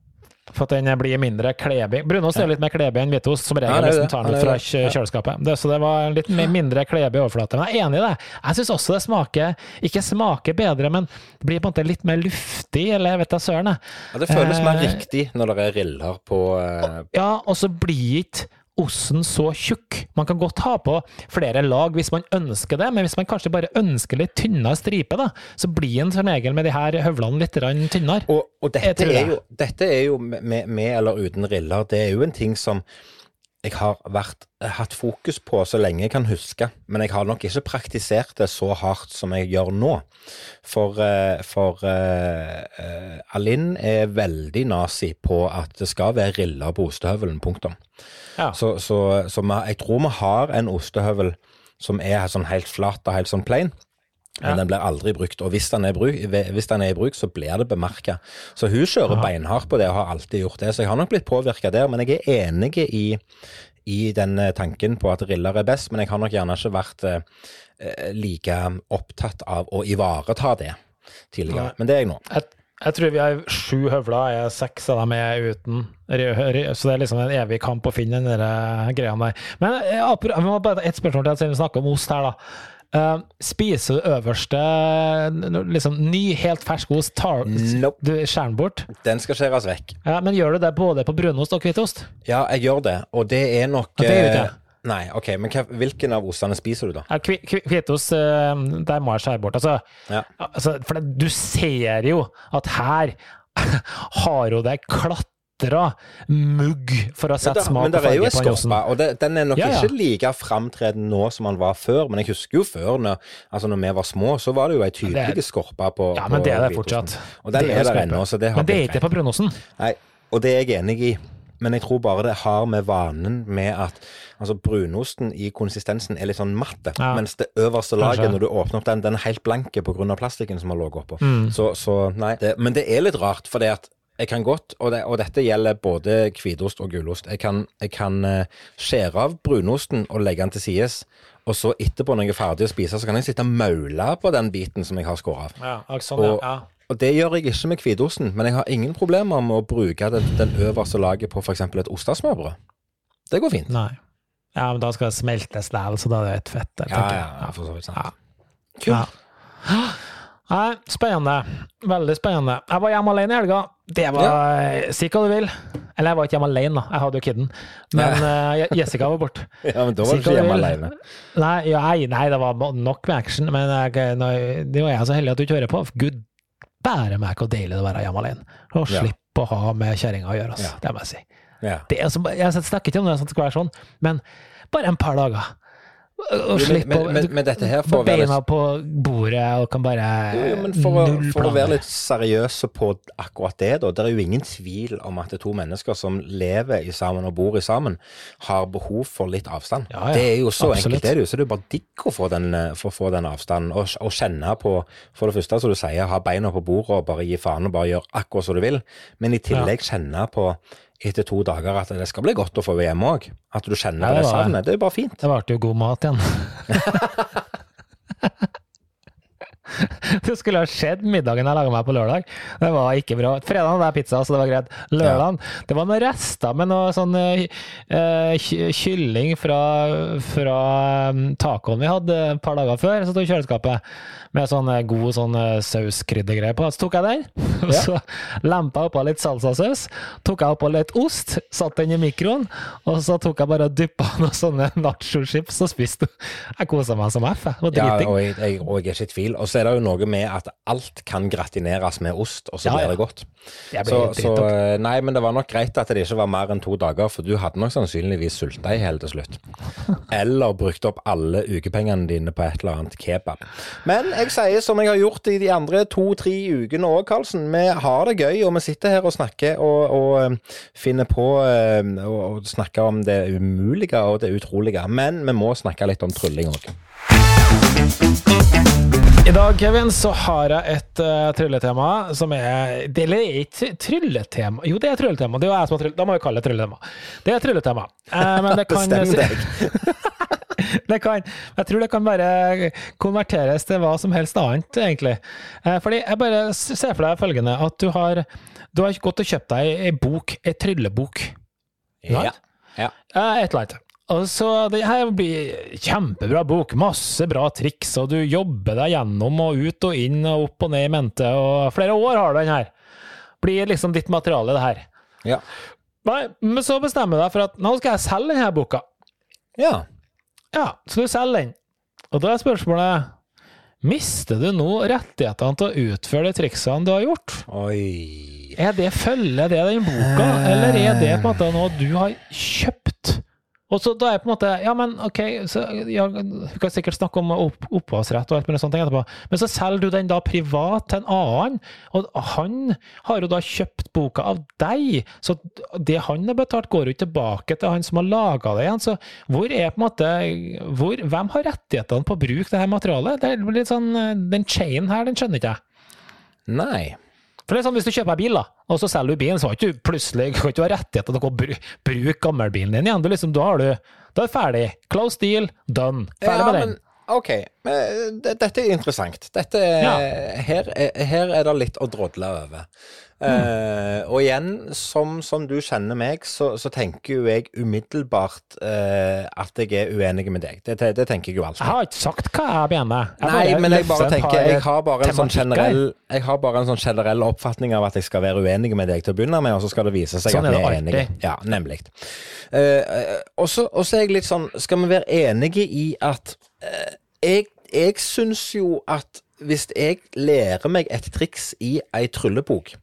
For at den blir mindre klebig. Brunost er jo litt mer klebig enn hvitost, som regel Ja, hvis det. tar den ut fra Ja. kjøleskapet. Det, så det var litt mindre klebig overflate. Men jeg er enig i det. Jeg syns også det smaker Ikke smaker bedre, men det blir på en måte litt mer luftig, eller jeg vet da søren. ja, Det føles mer Eh, riktig når det er riller på eh, Ja, og så blir ikke osten så tjukk. Man kan godt ha på flere lag hvis man ønsker det, men hvis man kanskje bare ønsker litt tynnere stripe, da, så blir en som regel med de her høvlene litt tynnere. Og, og dette, er jo, dette er jo med, med eller uten riller, det er jo en ting som jeg har vært, hatt fokus på så lenge jeg kan huske, men jeg har nok ikke praktisert det så hardt som jeg gjør nå. For, eh, for uh, uh, Alinn er veldig nazi på at det skal være riller på ostehøvelen, punktum. Ja. Så, så, så jeg tror vi har en ostehøvel som er sånn helt flat og helt sånn plain. Men Ja. den blir aldri brukt, og hvis den er, bruk, hvis den er i bruk, så blir det bemerka. Så hun kjører ja. beinhardt på det og har alltid gjort det, så jeg har nok blitt påvirka der. Men jeg er enig i, i den eh, tanken på at riller er best, men jeg har nok gjerne ikke vært eh, eh, like opptatt av å ivareta det tidligere. Ja. Men det er jeg nå. Jeg, jeg tror vi har sju høvler, jeg er seks av dem er uten. Så det er liksom en evig kamp å finne den eh, greia der. Men jeg, vi må bare et spørsmål til, siden vi snakker om ost her, da. Eh, spiser du øverste liksom ny, helt fersk ost? Tar, Nope. Du skjærer den bort? Den skal skjæres vekk. Ja, men gjør du det både på brunost og hvitost? Ja, jeg gjør det, og det er nok Ja, det gjør eh, ikke. Nei, ok, men hvilken av ostene spiser du, da? Ja, hvi- hvi- Hvitost, eh, der må jeg skjære bort. Altså, Ja. altså, for det, du ser jo at her <laughs> har hun det klatra mugg for å Men sette smak men og der er jo en på og det, den er nok Ja, ja. ikke like framtredende nå som den var før. Men jeg husker jo før, når, altså når vi var små, så var det jo ei tydelig Det skorpe på Ja, men på det er det fortsatt. Og den Det er der ennå, så det har Men det er ikke på brunosten. Nei, og det er jeg enig i. Men jeg tror bare det har med vanen med at altså brunosten i konsistensen er litt sånn matte, Ja. mens det øverste laget, Kanskje. når du åpner opp den, den er helt blanke pga. plastikken som har ligget oppå. Mm. Så, så nei. Det, men det er litt rart, for det at jeg kan godt, og, det, og dette gjelder både hvitost og gulost, jeg kan, jeg kan eh, skjære av brunosten og legge den til sides, og så etterpå når jeg er ferdig å spise, så kan jeg sitte og maule på den biten som jeg har skåret av. Ja, og, sånn, Og, ja. og det gjør jeg ikke med hvitosten, men jeg har ingen problemer med å bruke den, den øverste laget på f.eks. et ostesmørbrød. Det går fint. Nei. Ja, men da skal det smeltes der, så da er det et fett der, Ja, ja, ja, for så vidt sant. Ja. Kult. Ja. Nei, spennende. Veldig spennende. Jeg var hjemme alene i helga. Det var Si hva du vil. Eller jeg var ikke hjemme alene, da. Jeg hadde jo kidden. Men uh, Jessica var borte. <laughs> Ja, men da var du ikke hjemme alene. Nei, ja, nei, det var nok med action, men jeg, nå, det var jeg så heldig at du ikke hører på. Gud bære meg hvor deilig det er å være hjemme alene. Og Ja. slippe å ha med kjerringa å gjøre, altså. Ja. det må jeg si. Ja. Det er jeg snakker ikke om det som skal være sånn, men bare en par dager. Og Jo, men- men- men- dette her får være- beina på bordet og kan bare Jo, jo, men for, å, for å være litt seriøse på akkurat det, da. Det er jo ingen tvil om at to mennesker som lever i sammen og bor i sammen, har behov for litt avstand. Ja, ja. Det er jo så Absolutt. enkelt, det er jo. Så det er jo bare digg å få den, eh, for å få den avstanden. Og, og kjenne på, for det første, som du sier, ha beina på bordet og bare gi faen og bare gjøre akkurat som du vil. Men i tillegg kjenne på etter to dager at det skal bli godt å få hjemme òg. At du kjenner Ja, det det savnet. Det er bare fint. Det ble jo god mat igjen. <laughs> <laughs> Det skulle ha skjedd middagen jeg laga meg på lørdag. Det var ikke bra. Fredag hadde jeg pizza, så det var greit. Lørdag det var noen rester med noe sånn eh, kylling fra, fra um, tacoen vi hadde et par dager før, som sto i kjøleskapet. Med sånn eh, god sånn sauskryddergreie på. Så tok jeg den, <laughs> og så lempa jeg oppå litt salsasaus. Tok jeg oppå litt ost, satte den i mikroen, og så tok jeg bare og dyppa noen sånne nachochips og spiste. Jeg kosa meg som F. jeg. Det var Ja, og jeg, jeg, og jeg er ikke i tvil. Og så er det jo noe med at alt kan gratineres med ost, og så Ja, blir det godt. Så, så nei, men det var nok greit at det ikke var mer enn to dager, for du hadde nok sannsynligvis sulta i hjel til slutt. <laughs> Eller brukt opp alle ukepengene dine på et eller annet kebab. Men jeg sier som jeg har gjort i de andre to-tre ukene òg, Karlsen. Vi har det gøy, og vi sitter her og snakker og, og eh, finner på eh, og, og snakker om det umulige og det utrolige. Men vi må snakke litt om trylling òg. I dag, Kevin, så har jeg et uh, trylletema som er det- Eller ikke trylletema Jo, det er trylletema. Det er jo jeg som har tryll... Da må vi kalle det trylletema. Det er trylletema. Uh, men det kan Bestem deg. <laughs> det kan, jeg tror det kan bare konverteres til hva som helst annet, egentlig. Uh, fordi jeg bare ser for deg følgende, at du har, du har gått og kjøpt deg ei bok, ei tryllebok. Ja. Ja. Uh, Et eller annet. Og så Det her blir kjempebra bok, masse bra triks, og du jobber deg gjennom og ut og inn og opp og ned i mente, og flere år har du den her. Blir liksom ditt materiale, det her. Ja. Nei, men så bestemmer du deg for at nå skal jeg selge denne boka. ja. Ja, så du selger den. Og da er spørsmålet Mister du nå rettighetene til å utføre de triksene du har gjort? Oi. Er det følger det den boka, eller er det på en måte noe du har kjøpt? Og så da er på en måte Ja, men OK, så ja, kan sikkert snakke om opp, opphavsrett og alt mulig sånt etterpå, men så selger du den da privat til en annen, og han har jo da kjøpt boka av deg, så det han har betalt, går jo tilbake til han som har laga det igjen. Så hvor er på en måte hvor, Hvem har rettighetene på å bruke det her materialet? Det er litt sånn Den chainen her, den skjønner ikke jeg. Nei. For det er sånn, Hvis du kjøper bil, da, og så selger du bilen, så har ikke du plutselig kan ikke ha rettigheter til å bruke bru, gammelbilen din igjen. Du liksom, da, er du, da er det ferdig. Close deal, done. Ferdig Ja, med den. men OK. Men, Dette er interessant. Dette Ja. her, er, her er det litt å drodle over. Eh, og igjen, som, som du kjenner meg, så, så tenker jo jeg umiddelbart eh, at jeg er uenig med deg. Det, det, det tenker jeg jo alltid. Jeg har ikke sagt hva jeg mener. Jeg Nei, men jeg bare tenker Jeg har bare en sånn generell Jeg har bare en sånn generell oppfatning av at jeg skal være uenig med deg til å begynne med, og så skal det vise seg Sånn at vi er enige. Ja, nemlig. Eh, og så og så er jeg litt sånn Skal vi være enige i at eh, Jeg, jeg syns jo at hvis jeg lærer meg et triks i ei tryllebok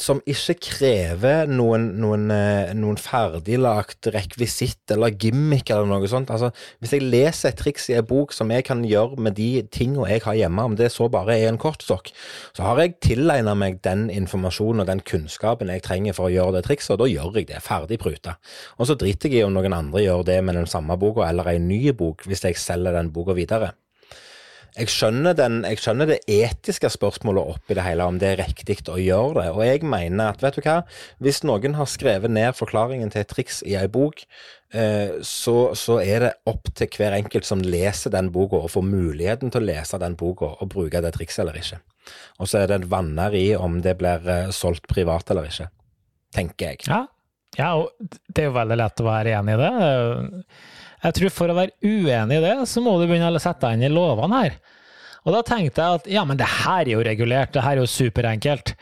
som ikke krever noen, noen, eh, noen ferdiglagt rekvisitt eller gimmick eller noe sånt. Altså, hvis jeg leser et triks i en bok som jeg kan gjøre med de tingene jeg har hjemme, om det så bare er en kortstokk, så har jeg tilegnet meg den informasjonen og den kunnskapen jeg trenger for å gjøre det trikset, og da gjør jeg det. Ferdig pruta. Og så driter jeg i om noen andre gjør det med den samme boka eller en ny bok, hvis jeg selger den boka videre. Jeg skjønner, den, jeg skjønner det etiske spørsmålet oppi det hele, om det er riktig å gjøre det. Og jeg mener at, vet du hva, hvis noen har skrevet ned forklaringen til et triks i ei bok, eh, så, så er det opp til hver enkelt som leser den boka, og får muligheten til å lese den boka og bruke det trikset eller ikke. Og så er det en vanner i om det blir eh, solgt privat eller ikke, tenker jeg. Ja. ja, og det er jo veldig lett å være enig i det. Jeg tror for å være uenig i det, så må du begynne å sette deg inn i lovene her. Og da tenkte jeg at ja, men det her er jo regulert, det her er jo superenkelt.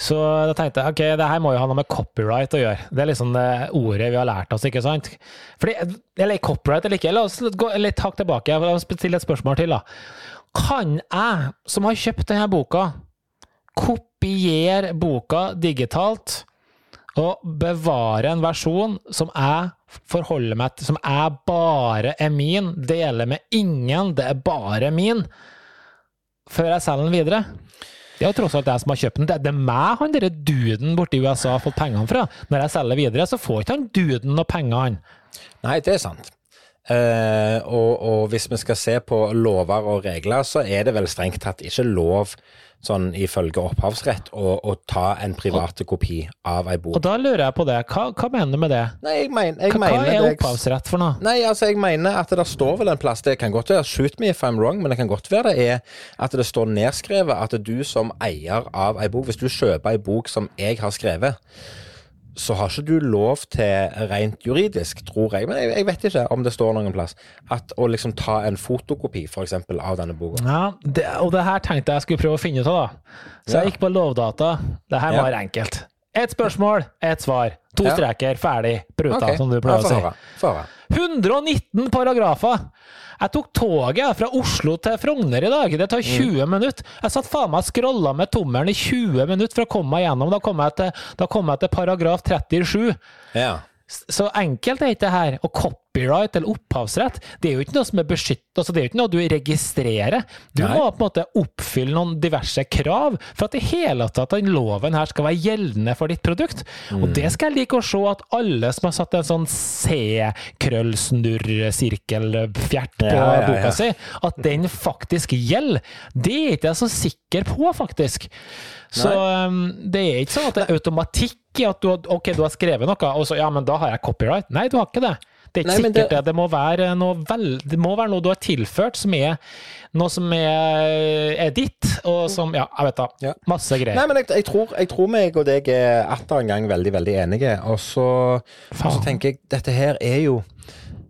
Så da tenkte jeg ok, det her må jo ha noe med copyright å gjøre. Det er liksom det ordet vi har lært oss, ikke sant? Fordi, eller copyright eller ikke, la oss gå litt hakk tilbake. Oss stille et spørsmål til, da. Kan jeg, som har kjøpt denne boka, kopiere boka digitalt og bevare en versjon som jeg forholder meg til, som jeg bare er min, deler med ingen, det er bare min, før jeg selger den videre? Det er jo tross alt jeg som har kjøpt den. Det er meg han derre duden borte i USA har fått pengene fra. Når jeg selger videre, så får ikke han duden noe penger, han. Nei, det er sant. Eh, og, og hvis vi skal se på lover og regler, så er det vel strengt tatt ikke lov, sånn ifølge opphavsrett, å, å ta en private kopi av ei bok. Og da lurer jeg på det. Hva, hva mener du med det? Nei, jeg, mener, jeg Hva, hva er det- opphavsrett for noe? Nei, altså jeg mener at det står vel en plass Det kan godt være, shoot me if I'm wrong, men det kan godt være det er at det står nedskrevet at du som eier av ei bok, hvis du kjøper ei bok som jeg har skrevet, så har ikke du lov til rent juridisk, tror jeg, men jeg, jeg vet ikke om det står noen plass, at å liksom ta en fotokopi for eksempel av denne boka. Ja, det, og det her tenkte jeg skulle prøve å finne ut av, da. Så Ja. jeg gikk på Lovdata. Det her Ja. var enkelt. Et spørsmål, et svar. To streker, ferdig, pruta, okay. som du pleier å si. høre. Få høre. 119 paragrafer! Jeg tok toget fra Oslo til Frogner i dag. Det tar 20 minutter. Jeg satt faen meg og scrolla med tommelen i 20 minutter for å komme meg gjennom. Da kom jeg til, da kom jeg til paragraf 37. Ja. Så enkelt er ikke det her. Og copyright eller opphavsrett, det er jo ikke noe som er beskyttet, altså det er jo ikke noe du registrerer. Du Nei. må på en måte oppfylle noen diverse krav for at i hele tatt den loven her skal være gjeldende for ditt produkt. Mm. Og det skal jeg like å se at alle som har satt en sånn C-krøll-snurr-sirkel-fjert på Ja, ja, ja. boka si, at den faktisk gjelder. Det er ikke jeg så sikker på, faktisk. Så um, det er ikke sånn at det er automatikk i at du, okay, du har skrevet noe, og så ja, men da har jeg copyright. Nei, du har ikke det. Det er ikke Nei, sikkert det, det- det. må vel, det må være noe du har tilført som er noe som er, er ditt, og som Ja, jeg vet da. Ja. Masse greier. Nei, men jeg, jeg, tror, jeg tror meg og deg er atter en gang veldig, veldig enige. Og så, og så tenker jeg, dette her er jo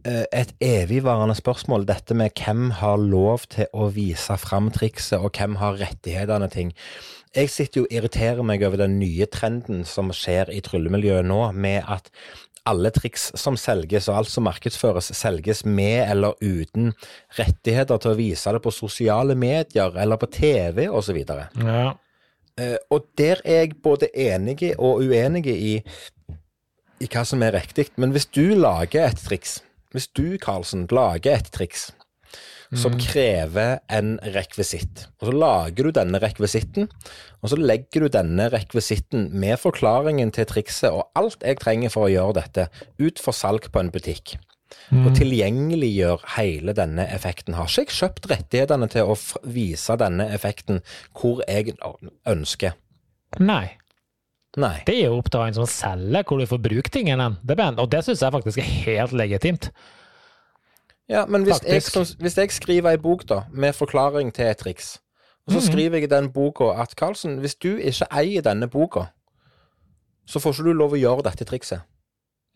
eh, et evigvarende spørsmål, dette med hvem har lov til å vise fram trikset, og hvem har rettighetene ting. Jeg sitter jo og irriterer meg over den nye trenden som skjer i tryllemiljøet nå, med at alle triks som selges, og alt som markedsføres, selges med eller uten rettigheter til å vise det på sosiale medier eller på TV osv. Ja. Eh, og der er jeg både enig og uenig i, i hva som er riktig. Men hvis du lager et triks, hvis du, Karlsen, lager et triks som krever en rekvisitt, og så lager du denne rekvisitten, og så legger du denne rekvisitten med forklaringen til trikset og alt jeg trenger for å gjøre dette, ut for salg på en butikk. Og tilgjengeliggjør hele denne effekten. Har ikke jeg kjøpt rettighetene til å vise denne effekten hvor jeg ønsker? Nei. Nei. Det er jo opp til han som selger hvor du får brukt tingene. Det Og det syns jeg faktisk er helt legitimt. Ja, men hvis jeg, som- hvis jeg skriver ei bok da, med forklaring til et triks, og så Mhm. skriver jeg i den boka at Karlsen, hvis du ikke eier denne boka, så får ikke du lov å gjøre dette trikset.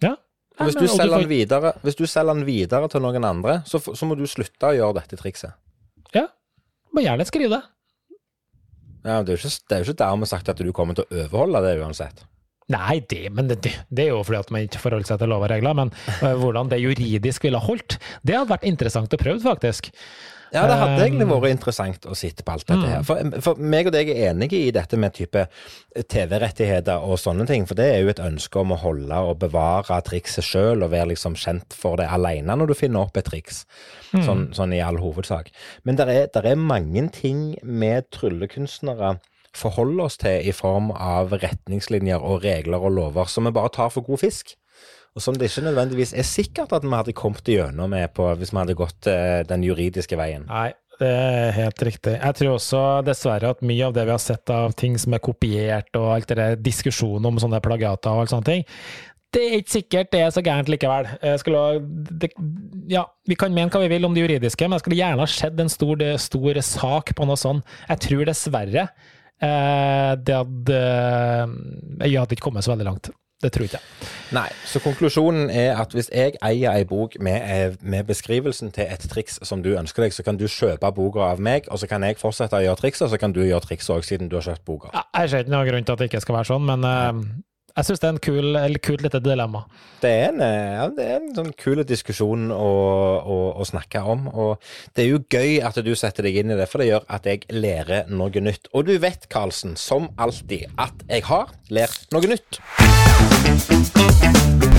Ja. Og hvis du, men- og selger får- den videre, hvis du selger den videre til noen andre, så, så må du slutte å gjøre dette trikset. Ja, må gjerne skrive det. Ja, det er jo ikke, det er jo ikke dermed sagt at du kommer til å overholde det uansett. Nei, det, men det, det, er jo fordi at man ikke forholder seg til lov og regler. Men uh, hvordan det juridisk ville holdt, det hadde vært interessant å prøve, faktisk. Ja, det hadde egentlig Um, vært interessant å sitte på alt dette mm. her. For, for meg og deg er enige i dette med type TV-rettigheter og sånne ting, for det er jo et ønske om å holde og bevare trikset sjøl og være liksom kjent for det alene når du finner opp et triks, sånn, sånn i all hovedsak. Men det er, er mange ting med tryllekunstnere forholder oss til i form av retningslinjer og regler og lover som vi bare tar for god fisk. Og som det ikke nødvendigvis er sikkert at vi hadde kommet gjennom med på hvis vi hadde gått eh, den juridiske veien. Nei, det er helt riktig. Jeg tror også dessverre at mye av det vi har sett av ting som er kopiert, og alt det der diskusjonen om sånne plagiater og alt sånne ting, det er ikke sikkert det er så gærent likevel. Skulle, det, ja, vi kan mene hva vi vil om det juridiske, men jeg skulle gjerne ha sett en stor, stor sak på noe sånt. Jeg tror dessverre det hadde Jeg hadde ikke kommet så veldig langt. Det tror jeg ikke. Nei, så konklusjonen er at hvis jeg eier ei bok med, eh, med beskrivelsen til et triks som du ønsker deg, så kan du kjøpe boka av meg, og så kan jeg fortsette å gjøre trikset, og så kan du gjøre trikset òg, siden du har kjøpt boka. Ja, Jeg ser ikke noen grunn til at det ikke skal være sånn, men eh, jeg syns det er en kul, kult lite dilemma. Det er en, eh, ja, det er en sånn kul diskusjon å, å, å snakke om, og det er jo gøy at du setter deg inn i det, for det gjør at jeg lærer noe nytt. Og du vet, Karlsen, som alltid, at jeg har lært noe nytt.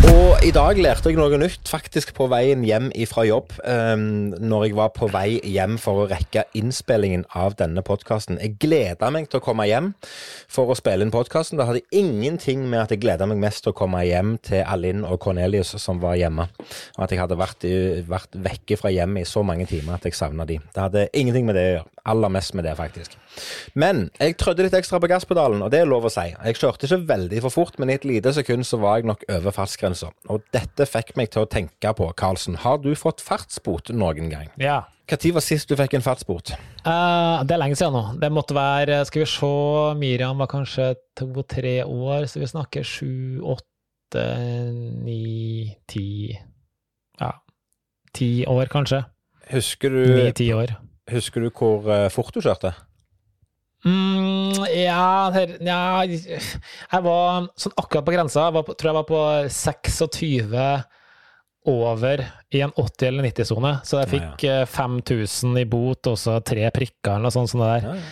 Og i dag lærte jeg noe nytt, faktisk på veien hjem fra jobb. Um, når jeg var på vei hjem for å rekke innspillingen av denne podkasten. Jeg gleda meg til å komme hjem for å spille inn podkasten. Det hadde ingenting med at jeg gleda meg mest til å komme hjem til Alinn og Cornelius som var hjemme. Og at jeg hadde vært, vært vekke fra hjemmet i så mange timer at jeg savna de. Det hadde ingenting med det å gjøre. Aller mest med det, faktisk. Men jeg trødde litt ekstra på gasspedalen, og det er lov å si. Jeg kjørte ikke veldig for fort, men i et lite sekund så var jeg nok over fartsgrensa. Og dette fikk meg til å tenke på, Karlsen, har du fått fartsbot noen gang? Ja. Når var sist du fikk en fartsbot? Uh, det er lenge siden nå. Det måtte være Skal vi se, Miriam var kanskje to-tre år, så vi snakker sju, åtte, ni, ti Ja, ti år, kanskje. Husker du, Ni-ti år. husker du hvor eh, fort du kjørte? Mm, ja, her, ja Jeg var sånn akkurat på grensa. Jeg var på, tror jeg var på 26 over i en 80- eller 90-sone. Så jeg fikk ja, ja. 5000 i bot og så tre prikker eller noe sånt. sånt der.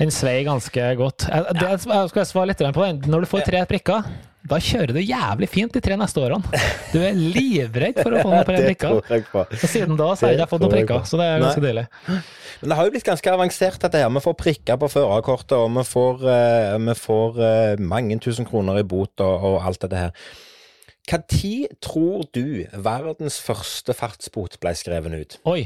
Den svei ganske godt. Jeg, det, jeg skal svare litt på den. Når du får tre prikker, da kjører du jævlig fint de tre neste årene. Du er livredd for å få noen <laughs> prikker. Og siden da så har jeg ikke fått noen prikker, så det er ganske deilig. Men det har jo blitt ganske avansert, dette her. Vi får prikker på førerkortet, og vi får, uh, vi får uh, mange tusen kroner i bot og, og alt dette her. Når tror du verdens første fartsbot ble skrevet ut? Oi.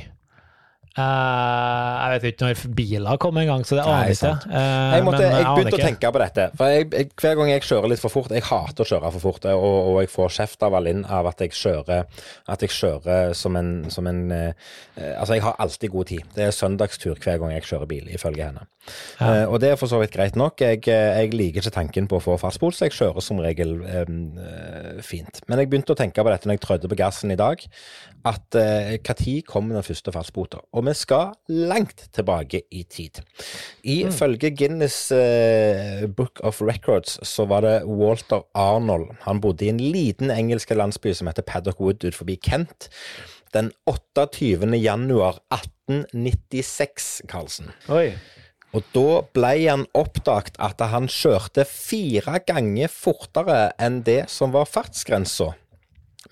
Uh, jeg vet ikke når biler kom en gang, så det aner jeg ikke. Uh, jeg, måtte, jeg begynte å tenke på dette. For jeg, jeg, Hver gang jeg kjører litt for fort Jeg hater å kjøre for fort, og, og jeg får kjeft av Alinn av at jeg kjører At jeg kjører som en, som en uh, Altså, jeg har alltid god tid. Det er søndagstur hver gang jeg kjører bil, ifølge henne. Og det er for så vidt greit nok. Jeg, jeg, liker ikke tanken på å få fastbot, så jeg kjører som regel fint. Men jeg begynte å tenke på dette når jeg trødde på gassen i dag, at når eh, kommer den første fartsbota? Og vi skal langt tilbake i tid. Ifølge mm. Guinness eh, Book of Records så var det Walter Arnold. Han bodde i en liten engelsk landsby som heter Paddock Wood ut forbi Kent. Den 28. januar 1896, Karlsen. Oi. Og da ble han oppdaget at han kjørte fire ganger fortere enn det som var fartsgrensa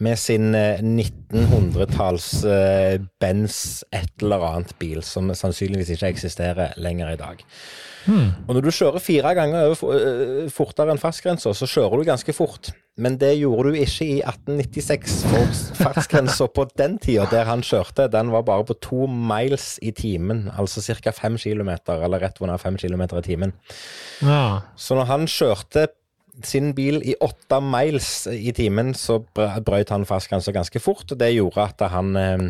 med sin 1900-talls uh, eh, Benz et eller annet bil, som sannsynligvis ikke eksisterer lenger i dag. Hmm. Og når du kjører fire ganger over, uh, fortere enn fartsgrensa, så kjører du ganske fort. Men det gjorde du ikke i 1896, for fartsgrensa på den tida der han kjørte, den var bare på to miles i timen, altså ca. fem kilometer, eller rett under fem kilometer i timen. Ja. Så når han kjørte sin bil i åtte miles i timen, så brøt han fartsgrensa ganske fort. og Det gjorde at han eh,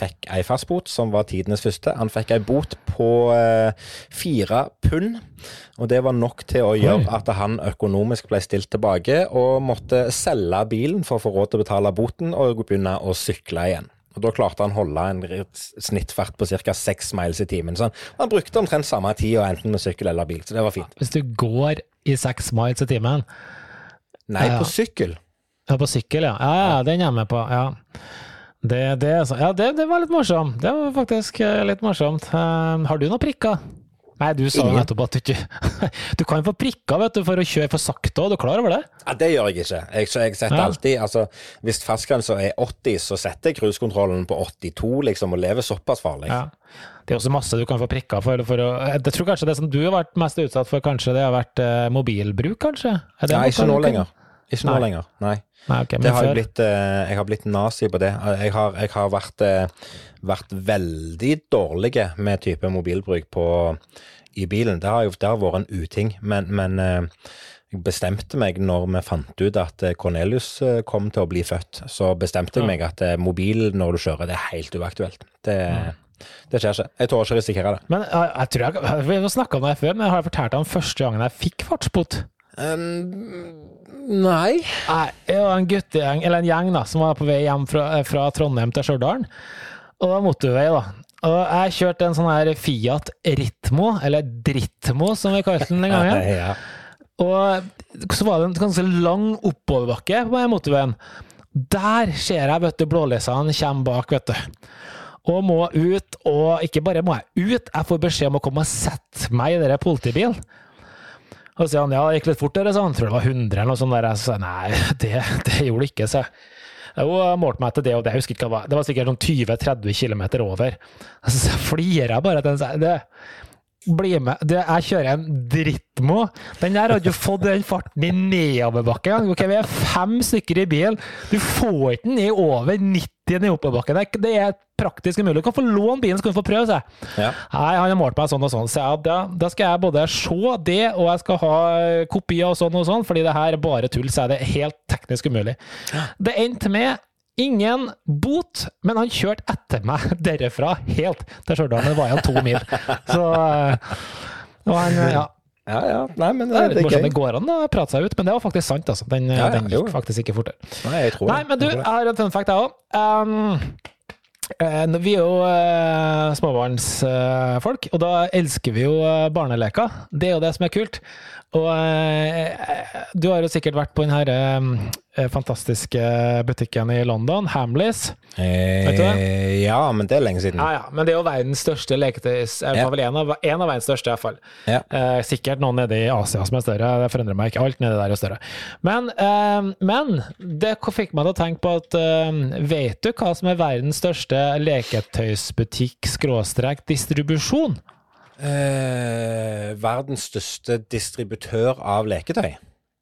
fikk ei fastbot, som var tidenes første. Han fikk ei bot på eh, fire pund, og det var nok til å gjøre at han økonomisk ble stilt tilbake og måtte selge bilen for å få råd til å betale boten og begynne å sykle igjen. Og Da klarte han å holde en snittfart på ca. seks miles i timen. Så han, han brukte omtrent samme tid, enten med sykkel eller bil. Så det var fint. Hvis du går i seks miles i timen. Nei, på sykkel. Ja, på sykkel, ja. Ja, ja, den er jeg med på. Ja. Det, det, ja, det, det var litt morsomt. Det var faktisk eh, litt morsomt. Uh, har du noen prikker? Nei, du sa jo nettopp at du ikke <laughs> Du kan få prikker vet du, for å kjøre for sakte, og du er klar over det? Ja, Det gjør jeg ikke. Jeg, jeg setter ja. alltid altså, Hvis fartsgrensa er 80, så setter jeg cruisekontrollen på 82, liksom, og lever såpass farlig. Ja. Det er også masse du kan få prikker for. for å, jeg tror kanskje det som du har vært mest utsatt for, kanskje det har vært eh, mobilbruk, kanskje? Nei, ikke nå lenger. Ikke nå lenger, nei. nei okay, har jeg, blitt, eh, jeg, har blitt nazi på det. Jeg har, jeg har vært, eh, vært, veldig dårlig med type mobilbruk på, i bilen. Det har, jo, det har vært en uting, men, men eh, jeg bestemte meg når vi fant ut at Cornelius kom til å bli født, så bestemte jeg meg at mobil når du kjører, det er helt uaktuelt. Det, mm. Det skjer ikke. Jeg tør ikke risikere det. Men jeg, jeg tror jeg, Vi har snakka om det før, men jeg har fortalt om første gangen jeg fikk fartsbot. Um, nei. nei. Det var en guttegjeng, eller en gjeng, da, som var på vei hjem fra, fra Trondheim til Stjørdal. Og det var motorvei, da. Og jeg kjørte en sånn her Fiat Ritmo, eller Dritmo som vi kalte den den gangen. <laughs> ja. Og så var det en ganske lang oppoverbakke på motorveien. Der ser jeg vet du, blålysene kommer bak, vet du og må ut. Og ikke bare må jeg ut, jeg får beskjed om å komme og sette meg i denne politibilen. Og så sier han ja, det gikk litt fort, eller han. Tror det var 100 eller noe sånt. der. Jeg sa nei, <laughs> det, det gjorde det ikke, sa jeg. Målte meg etter det og det, jeg husker ikke hva det var. Det sikkert sånn 20-30 km over. <laughs> Så flirer jeg bare til den. Bli med. Det, jeg kjører en drittmo. Den der hadde jo fått den farten i nedoverbakke. Okay, vi er fem stykker i bilen. Du får ikke den i over 90 i oppoverbakken. Det er praktisk umulig. Du kan få låne bilen, så kan du få prøve seg. Ja. Nei, han har målt meg sånn og sånn. Så jeg, da, da, skal jeg både se det, og jeg skal ha kopier og sånn og sånn, fordi det her er bare tull. Så er det helt teknisk umulig. Det endte med Ingen bot, men han kjørte etter meg <laughs> derifra helt til Stjørdal. Det var igjen to mil. Så eh, og han, ja. Ja, ja. Nei, men det, det, er gøy. Det går an å prate seg ut, men det var faktisk sant. Altså. Den, ja, ja, den gikk faktisk ikke fortere. Nei, jeg tror Nei, men du, jeg har en fun fact, jeg òg. Eh, Vi er jo eh, småbarnsfolk, og da elsker vi jo eh, barneleker. Det er jo det som er kult. Og eh, du har jo sikkert vært på den herre eh, fantastiske butikken i London, Hamleys. Eh, ja, men det er lenge siden. Ja, ja, men det er jo verdens største leketøys... Ja. en av, en av verdens største, i hvert fall. Ja. Eh, sikkert noen nede i Asia som er større, det forundrer meg ikke. Alt nede der er større. Men, eh, men det fikk meg til å tenke på at eh, Vet du hva som er verdens største leketøysbutikk-distribusjon? Eh, verdens største distributør av leketøy.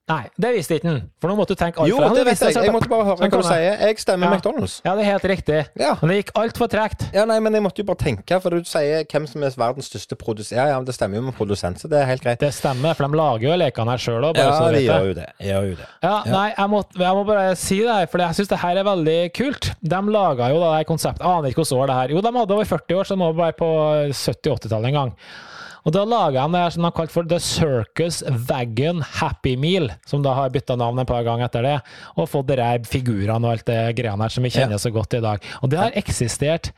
Nei, det visste ikke han. For nå måtte du tenke alt Jo, for han det vet jeg. Jeg måtte bare høre Sånn hva du sier. Jeg stemmer Ja. McDonald's. Ja, det er helt riktig. Ja. Men det gikk altfor tregt. Ja, nei, men jeg måtte jo bare tenke, for du sier hvem som er verdens største produsent. Ja, ja, det stemmer jo med produsent, så det er helt greit. Det stemmer, for de lager jo lekene her sjøl òg, bare Ja, så du de vet gjør jo det. De Gjør jo det. Ja, nei, jeg må, jeg må bare si det her, for jeg syns det her er veldig kult. De laga jo da det konseptet, aner ikke hvilket år det her Jo, de hadde over 40 år, så de må være på 70-80-tallet en gang. Og da laga han det som de kalte for The Circus Wagon Happy Meal, som da har bytta navn et par ganger etter det, og fått de der figurene og alt det greiene her som vi kjenner så godt i dag. Og det har eksistert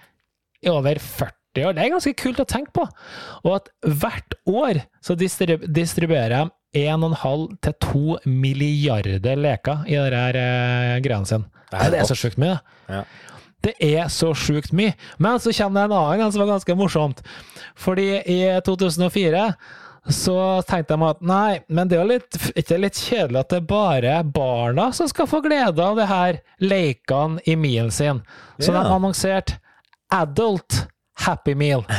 i over 40 år. Det er ganske kult å tenke på. Og at hvert år så distrib distribuerer de 1,5 til 2 milliarder leker i de her eh, greiene sine. Det er Det er så sjukt mye. Ja. Det er så sjukt mye. Men så kommer det en annen en som var ganske morsomt. Fordi i 2004 så tenkte de at nei, men det er jo litt, ikke litt kjedelig at det er bare barna som skal få glede av det her leikene i mealen sin. Så Ja. de annonserte Adult Happy Meal. <laughs>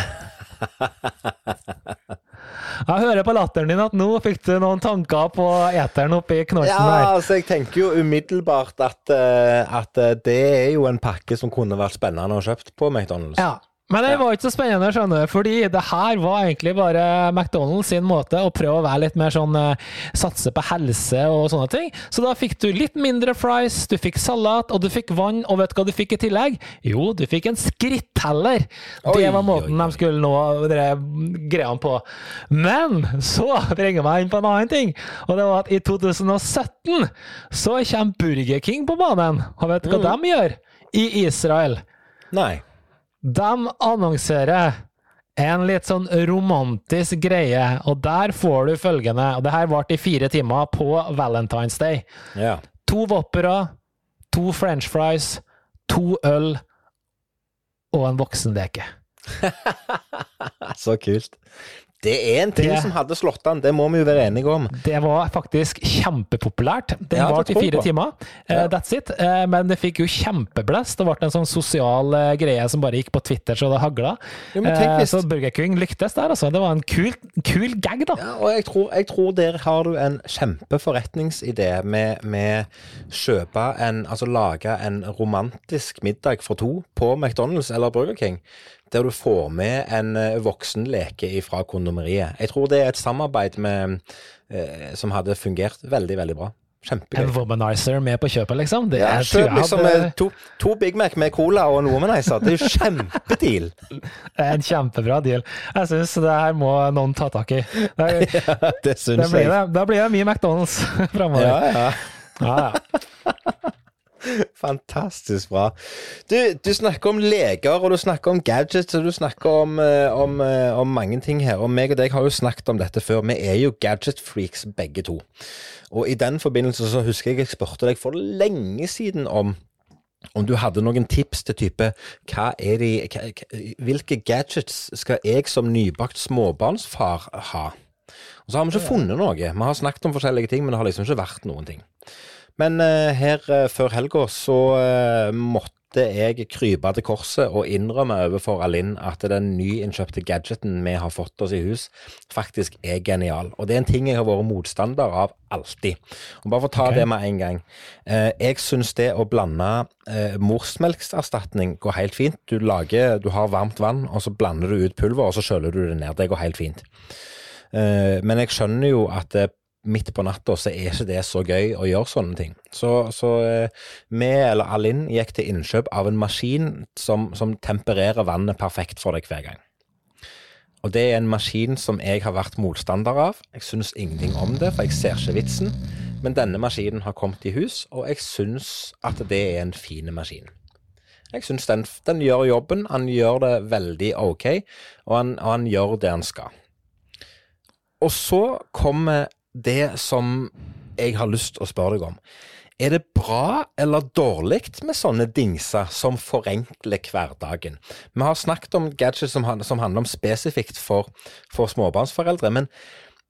Jeg hører på latteren din at nå fikk du noen tanker på eteren oppi knolsen Ja, der. altså, jeg tenker jo umiddelbart at, eh, at eh, det er jo en pakke som kunne vært spennende å kjøpt på McDonald's. Ja. Men det var ikke så spennende, skjønner du, fordi det her var egentlig bare McDonald's sin måte å prøve å være litt mer sånn eh, Satse på helse og sånne ting. Så da fikk du litt mindre fries, du fikk salat, og du fikk vann, og vet du hva du fikk i tillegg? Jo, du fikk en skritteller! Det var måten oi, oi. de skulle nå greiene på. Men så bringer meg inn på en annen ting, og det var at i 2017 så kommer Burger King på banen. Og vet du hva Mm. de gjør? I Israel. Nei. De annonserer en litt sånn romantisk greie, og der får du følgende Og det her varte i fire timer på Valentine's Day. Ja. To Whoppera, to french fries, to øl og en voksenleke. <laughs> Så kult. Det er en ting Det- som hadde slått an, det må vi jo være enige om. Det var faktisk kjempepopulært. Den Ja, det varte i fire timer. Eh, Ja. that's it. Uh, men det fikk jo kjempeblest. Det ble en sånn sosial uh, greie som bare gikk på Twitter så det hagla. Jo, så Burger King lyktes der, altså. Det var en kul, kul gag, da. Ja, og jeg tror, jeg tror der har du en kjempeforretningsidé med, med kjøpe en Altså lage en romantisk middag for to på McDonald's eller Burger King. Der du får med en voksen voksenleke fra kondomeriet. Jeg tror det er et samarbeid med, eh, som hadde fungert veldig, veldig bra. Kjempegøy. En womanizer med på kjøpet, liksom. Det Ja, Kjøp liksom hadde- eh, to, to Big Mac med cola og en womanizer. Det er jo kjempedeal! <laughs> en kjempebra deal. Jeg syns det her må noen ta tak i. Det, <laughs> Ja, det syns jeg. da blir det mye McDonald's <laughs> framover. Ja, ja. Ja, ja. <laughs> Fantastisk bra. Du, du snakker om leger, og du snakker om gadgets, og du snakker om, eh, om, eh, om mange ting her. Og meg og deg har jo snakket om dette før. Vi er jo gadget-freaks begge to. Og i den forbindelse så husker jeg jeg spurte deg for lenge siden om om du hadde noen tips til type hva er de, hva, hva- Hvilke gadgets skal jeg som nybakt småbarnsfar ha? Og så har vi ikke funnet noe. Vi har snakket om forskjellige ting, men det har liksom ikke vært noen ting. Men eh, her eh, før helga så eh, måtte jeg krype til korset og innrømme overfor Alinn at den nyinnkjøpte gadgeten vi har fått oss i hus, faktisk er genial. Og det er en ting jeg har vært motstander av alltid. Og bare for å ta okay. det med en gang. Jeg syns det å blande morsmelkserstatning går helt fint. Du lager, du har varmt vann, og så blander du ut pulver, og så kjøler du det ned. Det går helt fint. Men jeg skjønner jo at midt på natta så er ikke det så gøy å gjøre sånne ting. Så, så eh, vi, eller Alin, gikk til innkjøp av en maskin som, som tempererer vannet perfekt for deg hver gang. Og det er en maskin som jeg har vært motstander av. Jeg syns ingenting om det, for jeg ser ikke vitsen. Men denne maskinen har kommet i hus, og jeg syns at det er en fin maskin. Jeg syns den, den, gjør jobben. Han gjør det veldig ok, og han, og han gjør det han skal. Og så kommer det som jeg har lyst til å spørre deg om. Er det bra eller dårlig med sånne dingser som forenkler hverdagen? Vi har snakket om gadgets som, handler om spesifikt for, for småbarnsforeldre, men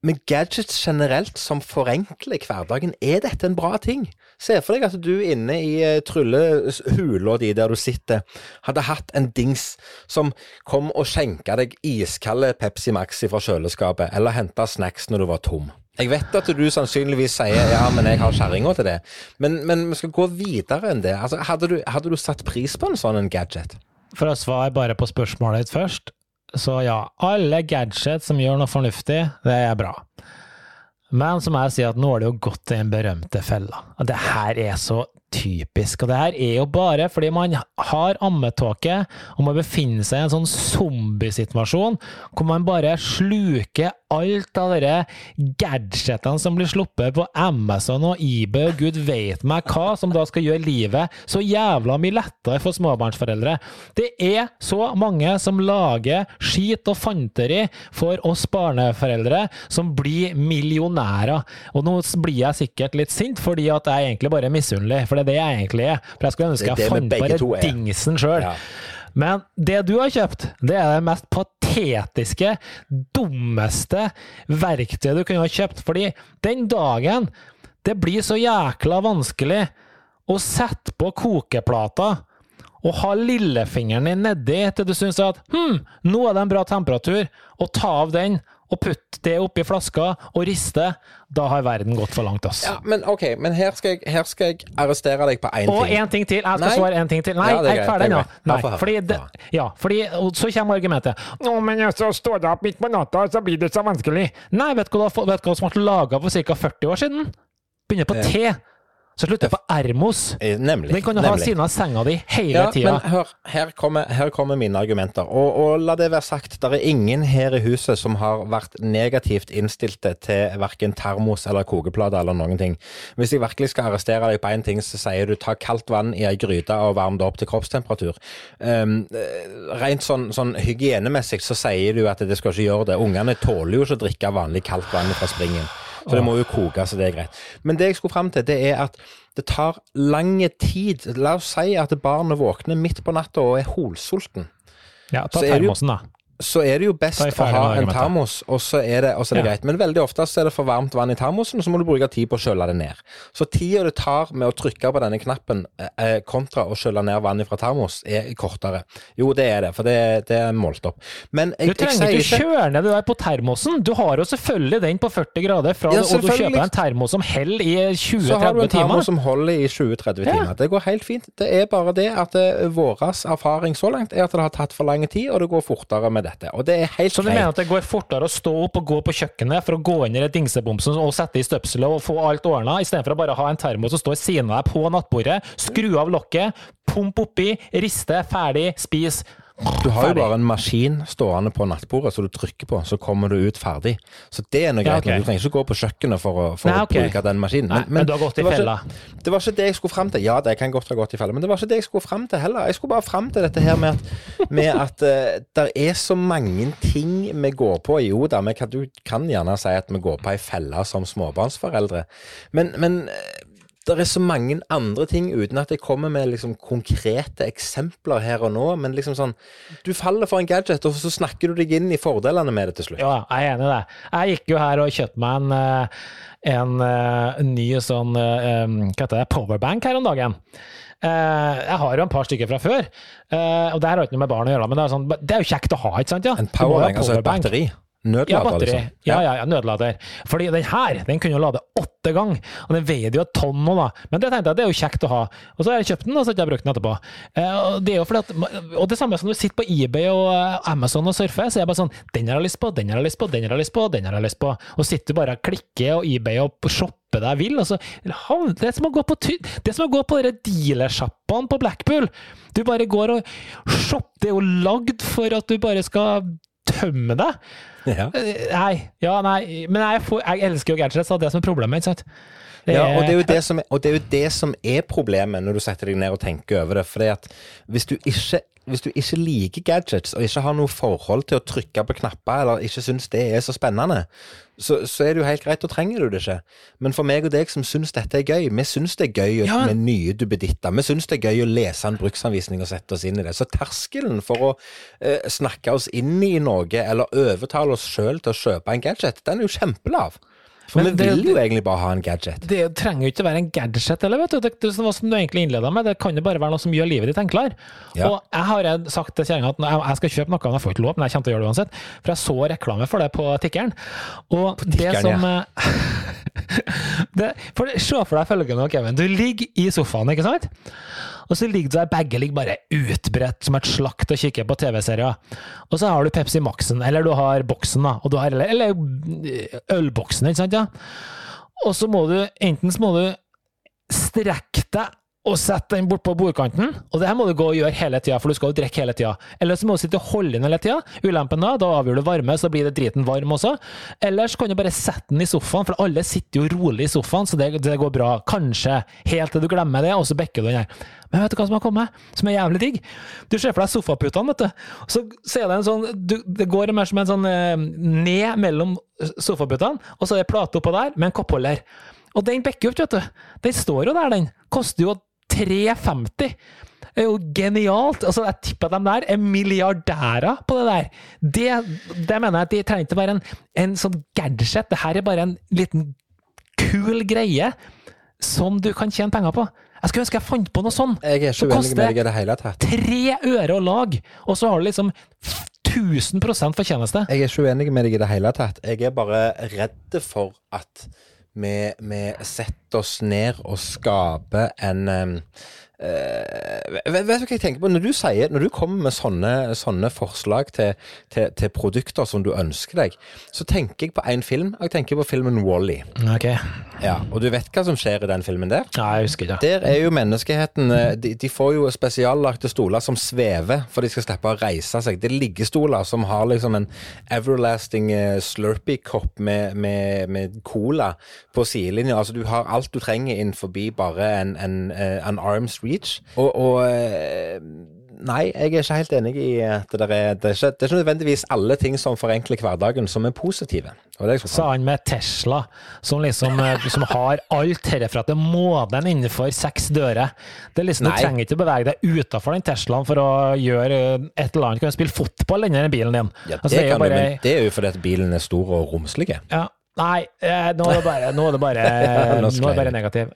med gadgets generelt som forenkler hverdagen, er dette en bra ting? Se for deg at du inne i eh, tryllehula di der du sitter, hadde hatt en dings som kom og skjenka deg iskalde Pepsi Maxi fra kjøleskapet, eller henta snacks når du var tom. Jeg vet at du sannsynligvis sier ja, men jeg har kjerringa til det, men, men, vi skal gå videre enn det. Altså, hadde, du, hadde du satt pris på en sånn en gadget? For å svare bare på spørsmålet ditt først, så ja, alle gadgets som gjør noe fornuftig, det er bra. Men så må jeg si at nå har det jo gått til den berømte fella. Det her er så typisk. Og det her er jo bare fordi man har ammetåke, og man befinner seg i en sånn zombiesituasjon hvor man bare sluker alt av de gadgetene som blir sluppet på Amazon og eBay og gud veit meg hva, som da skal gjøre livet så jævla mye lettere for småbarnsforeldre. Det er så mange som lager skit og fanteri for oss barneforeldre som blir millionærer. Og nå blir jeg sikkert litt sint fordi at jeg egentlig bare er misunnelig. for det er det jeg egentlig er. For jeg skulle ønske jeg fant bare dingsen sjøl. Men det du har kjøpt, det er det mest patetiske, dummeste verktøyet du kunne ha kjøpt. Fordi den dagen det blir så jækla vanskelig å sette på kokeplata og ha lillefingeren din nedi til du syns at hm, nå er det en bra temperatur, og ta av den og putte det oppi flaska og riste, da har verden gått for langt. Ass. Ja, men ok, men her skal jeg, her skal jeg arrestere deg på én ting. Og én ting til. Jeg skal Nei. svare én ting til. Nei, ja, jeg er ferdig nå. Nei, fordi, det, ja, fordi så kommer argumentet. Å, men så står det opp midt på natta, så blir det så vanskelig. Nei, vet du hva, vet du hva som ble laga for ca. 40 år siden? Begynner på T. Så slutter på Ermos. Eh, nemlig. Den kan du ha ved siden av senga di hele ja, tida. Men hør, her kommer, her kommer mine argumenter. Og, og, la det være sagt, det er ingen her i huset som har vært negativt innstilte til verken termos eller kokeplate eller noen ting. Hvis jeg virkelig skal arrestere deg på én ting, så sier du ta kaldt vann i ei gryte og varm det opp til kroppstemperatur. Um, rent sånn, sånn, hygienemessig så sier du at det skal ikke gjøre det. Ungene tåler jo ikke å drikke vanlig kaldt vann fra springen. Så det må jo koke, så det er greit. Men det jeg skulle fram til, det er at det tar lang tid. La oss si at barnet våkner midt på natta og er holsulten. Ja, ta termosen, da så er det jo best å ha en termos, og så er det, så er det ja. greit. Men veldig ofte så er det for varmt vann i termosen, og så må du bruke tid på å kjøle det ned. Så tida det tar med å trykke på denne knappen eh, eh kontra å kjøle ned vann fra termos, er kortere. Jo, det er det, for det, det er målt opp. Men jeg, du trenger ikke kjøre ned det der på termosen. Du har jo selvfølgelig den på 40 grader, fra ja, og du kjøper en termos som holder i 20-30 timer. Så har du en termos som holder i 20-30 ja. timer. Det går helt fint. Det er bare det at uh, vår erfaring så langt er at det har tatt for lang tid, og det går fortere med det dette. Og det er helt Så du mener at det går fortere å stå opp og gå på kjøkkenet for å gå inn i dingsebomsen og sette i støpselet og få alt ordna, istedenfor å bare ha en termos som står siden av deg på nattbordet, skru av lokket, pump oppi, riste, ferdig, spis. Du har jo bare en maskin stående på nattbordet som du trykker på, så kommer du ut ferdig. Så det er noe greit. Ja, okay. Du trenger ikke gå på kjøkkenet for, å, for Nei, okay. å bruke den maskinen. Men, Nei, men, du har gått i fella? Det var ikke det jeg skulle fram til. Ja, det kan godt ha gått i fella, men det var ikke det jeg skulle fram til heller. Jeg skulle bare fram til dette her med at, med at uh, det er så mange ting vi går på. Jo da, vi kan, du kan gjerne si at vi går på ei felle som småbarnsforeldre, men, men uh, det er så mange andre ting, uten at jeg kommer med liksom konkrete eksempler her og nå. Men liksom sånn Du faller for en gadget, og så snakker du deg inn i fordelene med det til slutt. Ja, jeg er enig i det. Jeg gikk jo her og kjøpte meg en, eh, en, eh, en ny sånn eh, Hva heter det? Powerbank her om dagen. Jeg har jo en par stykker fra før, og det her har ikke noe med barn å gjøre, men det er, sånn, det er jo kjekt å ha, ikke sant? Ja? En powerbank, altså et batteri? Nødlader, ja, batteri. Liksom. Ja, ja, ja, nødlader. Fordi den her den kunne jo lade åtte ganger, og den veier jo et tonn nå, da. Men det tenkte jeg det er jo kjekt å ha. Og så har jeg kjøpt den, og så har jeg brukt den etterpå. Eh, og det er jo fordi at, og det samme som når du sitter på eBay og eh, Amazon og surfer, så er jeg bare sånn Den har jeg lyst på, den har jeg lyst på, den har jeg lyst på, den har jeg lyst på. Og sitter du bare og klikker og eBay og shopper deg vill. så, det er som å gå på, det som å gå på dealersjappene på Blackpool. Du bare går og shopper. Det er jo lagd for at du bare skal tømme deg. Ja. Eh, Nei. Ja, nei. Men jeg, får, jeg elsker jo gadgets, det er det som er problemet, ikke sant? Ja, og det, er jo det som og det er jo det som er problemet når du setter deg ned og tenker over det. Fordi at hvis du ikke, hvis du ikke liker gadgets, og ikke har noe forhold til å trykke på knapper, eller ikke syns det er så spennende, så, så er det jo helt greit, da trenger du det ikke. Men for meg og deg som syns dette er gøy, vi syns det er gøy Ja. med nye duppeditter. Vi syns det er gøy å lese en bruksanvisning og sette oss inn i det. Så terskelen for å eh, snakke oss inn i noe, eller overtale oss sjøl til å kjøpe en gadget, den er jo kjempelav. For Men vi det- vil jo egentlig bare ha en gadget. det trenger jo ikke være en gadget, eller vet du. Det, det det, som du egentlig innleda med, det kan jo bare være noe som gjør livet ditt enklere. Ja. Og jeg har sagt til kjerringa at jeg, skal kjøpe noe, men jeg får ikke lov, men jeg kommer til å gjøre det uansett. For jeg så reklame for det på tikkeren. Og det tikkeren, som ja. <laughs> det, for, Se for deg følgende, Kevin. Du ligger i sofaen, ikke sant? Og så ligger der, begge ligger bare utbredt som et slakt og kikker på TV-serier. Og så har du Pepsi Max-en, eller du har boksen, da. Og du har, eller, eller ølboksen, ikke sant? ja? Og så må du enten så må du strekke deg og sette den bort på bordkanten, og det her må du gå og gjøre hele tida, for du skal jo drikke hele tida. Eller så må du sitte og holde den hele tida. Ulempen da, da avgjør du varme, så blir det driten varm også. Ellers kan du bare sette den i sofaen, for alle sitter jo rolig i sofaen, så det, det går bra. Kanskje, helt til du glemmer det, og så bekker du den her. Men vet du hva som har kommet, som er jævlig digg? Du ser for deg sofaputene, vet du. Så, så er det en sånn du, Det går mer som en sånn eh, ned mellom sofaputene, og så er det plate oppå der med en koppholder. Og den jo ikke, vet du. Den står jo der, den. Koster jo 3,50. Det er jo genialt. Altså, jeg tipper at de der er milliardærer på det der. Det, det mener jeg at de trenger ikke å være en, en sånn gadget. Det her er bare en liten kul greie som du kan tjene penger på. Jeg skulle ønske jeg fant på noe sånt. Jeg er ikke uenig med deg i det hele tatt. Tre øre å lage, og så har du liksom 1000% fortjeneste. Jeg er ikke uenig med deg i det hele tatt. Jeg er bare redd for at vi, setter oss ned og skaper en vet, vet du hva jeg tenker på? Når du, sier, når du kommer med sånne, sånne forslag til, til, til produkter som du ønsker deg, så tenker jeg på én film. Jeg tenker på filmen Wall-E. Okay. Ja, og du vet hva som skjer i den filmen der? Ja, jeg husker det. Der er jo menneskeheten eh, De, de får jo spesiallagte stoler som svever, for de skal slippe å reise seg. Det er liggestoler som har liksom en everlasting eh, Slurpee-kopp med, med, med cola på sidelinja. Altså, du har alt du trenger inn forbi bare en, en, eh, en arm's reach. Og, og eh, Nei, jeg er ikke helt enig i at det, der er, det, er ikke, det er ikke nødvendigvis alle ting som forenkler hverdagen, som er positive. Det det Sa han med Tesla, som liksom eh, som har alt herfra til månen innenfor seks dører. Det er liksom, Nei. Du trenger ikke bevege deg utafor den Teslaen for å gjøre eh, et eller annet. Du kan spille fotball inni den bilen din. Ja, Altså, det, er jo du, det er jo fordi at bilen er stor og romslig. Ja. Nei, nå er det bare, nå er det bare, <laughs> Nå nå er det bare negativ.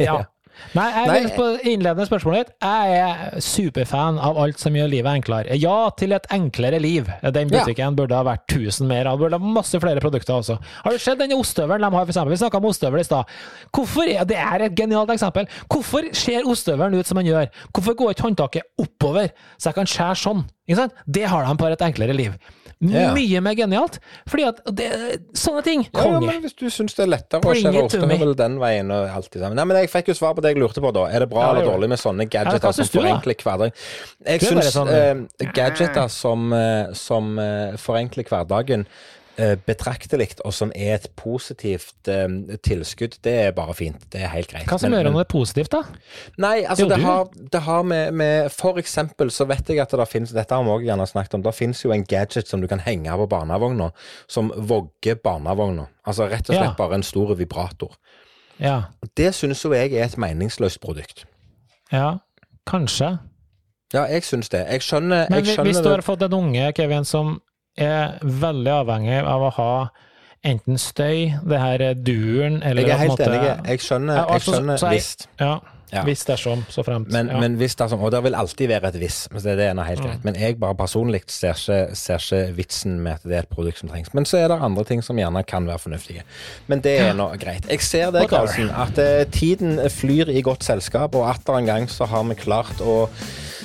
Ja. <laughs> Nei, jeg vil på innledende spørsmålet ditt. Jeg er superfan av alt som gjør livet enklere. Ja til et enklere liv. Den Ja. butikken burde ha vært 1000 mer av. Burde ha masse flere produkter også. Har du sett denne ostehøvelen de har, for eksempel? Vi snakka om ostehøvel i stad. Hvorfor er, Det er et genialt eksempel. Hvorfor ser ostehøvelen ut som den gjør? Hvorfor går ikke håndtaket oppover, så jeg kan skjære sånn? Ikke sant? Det har de på et enklere liv. Ja. Mye mer genialt. Fordi at det, sånne ting Ja, ja, men hvis du syns det er lettere å Bring skjære it to me. ostehøvel den veien og alt det der. Nei, men jeg fikk jo svar på det jeg lurte på, da. Er det bra Ja, eller dårlig med sånne gadgeter som forenkler hverdagen? Jeg syns sånn- uh, gadgeter som, eh, som uh, forenkler hverdagen betraktelig, og som er et positivt eh, tilskudd, det er bare fint. Det er helt greit. Hva som gjør noe positivt, da? Nei, altså Jo, det har, det har med, med For eksempel så vet jeg at det finnes Dette har vi også gjerne snakket om. Det finnes jo en gadget som du kan henge på barnevogna, som vogger barnevogna. Altså rett og slett Ja. bare en stor vibrator. Ja. Det syns jo jeg er et meningsløst produkt. ja. Kanskje. Ja, jeg syns det. Jeg skjønner, Men jeg skjønner hvis du har fått en unge, Kevin, som er veldig avhengig av å ha enten støy, det her duren, eller Jeg er helt måte- enig. Jeg skjønner, Ja, jeg altså, skjønner visst. Ja, Ja. hvis dersom, så fremt. Men, ja. men hvis sånn, og det vil alltid være et hvis, men det, det er noe helt greit. Men jeg bare personlig ser ikke, ser ikke vitsen med at det er et produkt som trengs. Men så er det andre ting som gjerne kan være fornuftige. Men det er nå greit. Jeg ser det. Karlsen, at eh, tiden flyr i godt selskap, og atter en gang så har vi klart å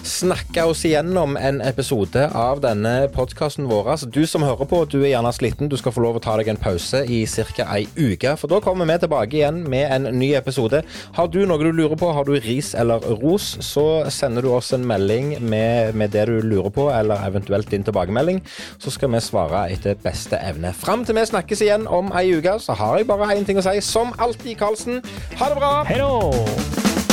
snakke oss igjennom en episode av denne podkasten vår. Altså, du som hører på, du er gjerne sliten. Du skal få lov å ta deg en pause i ca. ei uke. For da kommer vi tilbake igjen med en ny episode. Har du noe du lurer på, har du ris eller ros, så sender du oss en melding med, med det du lurer på, eller eventuelt din tilbakemelding. Så skal vi svare etter beste evne. Fram til vi snakkes igjen om ei uke, så har jeg bare én ting å si. Som alltid, Karlsen, ha det bra! Hei då!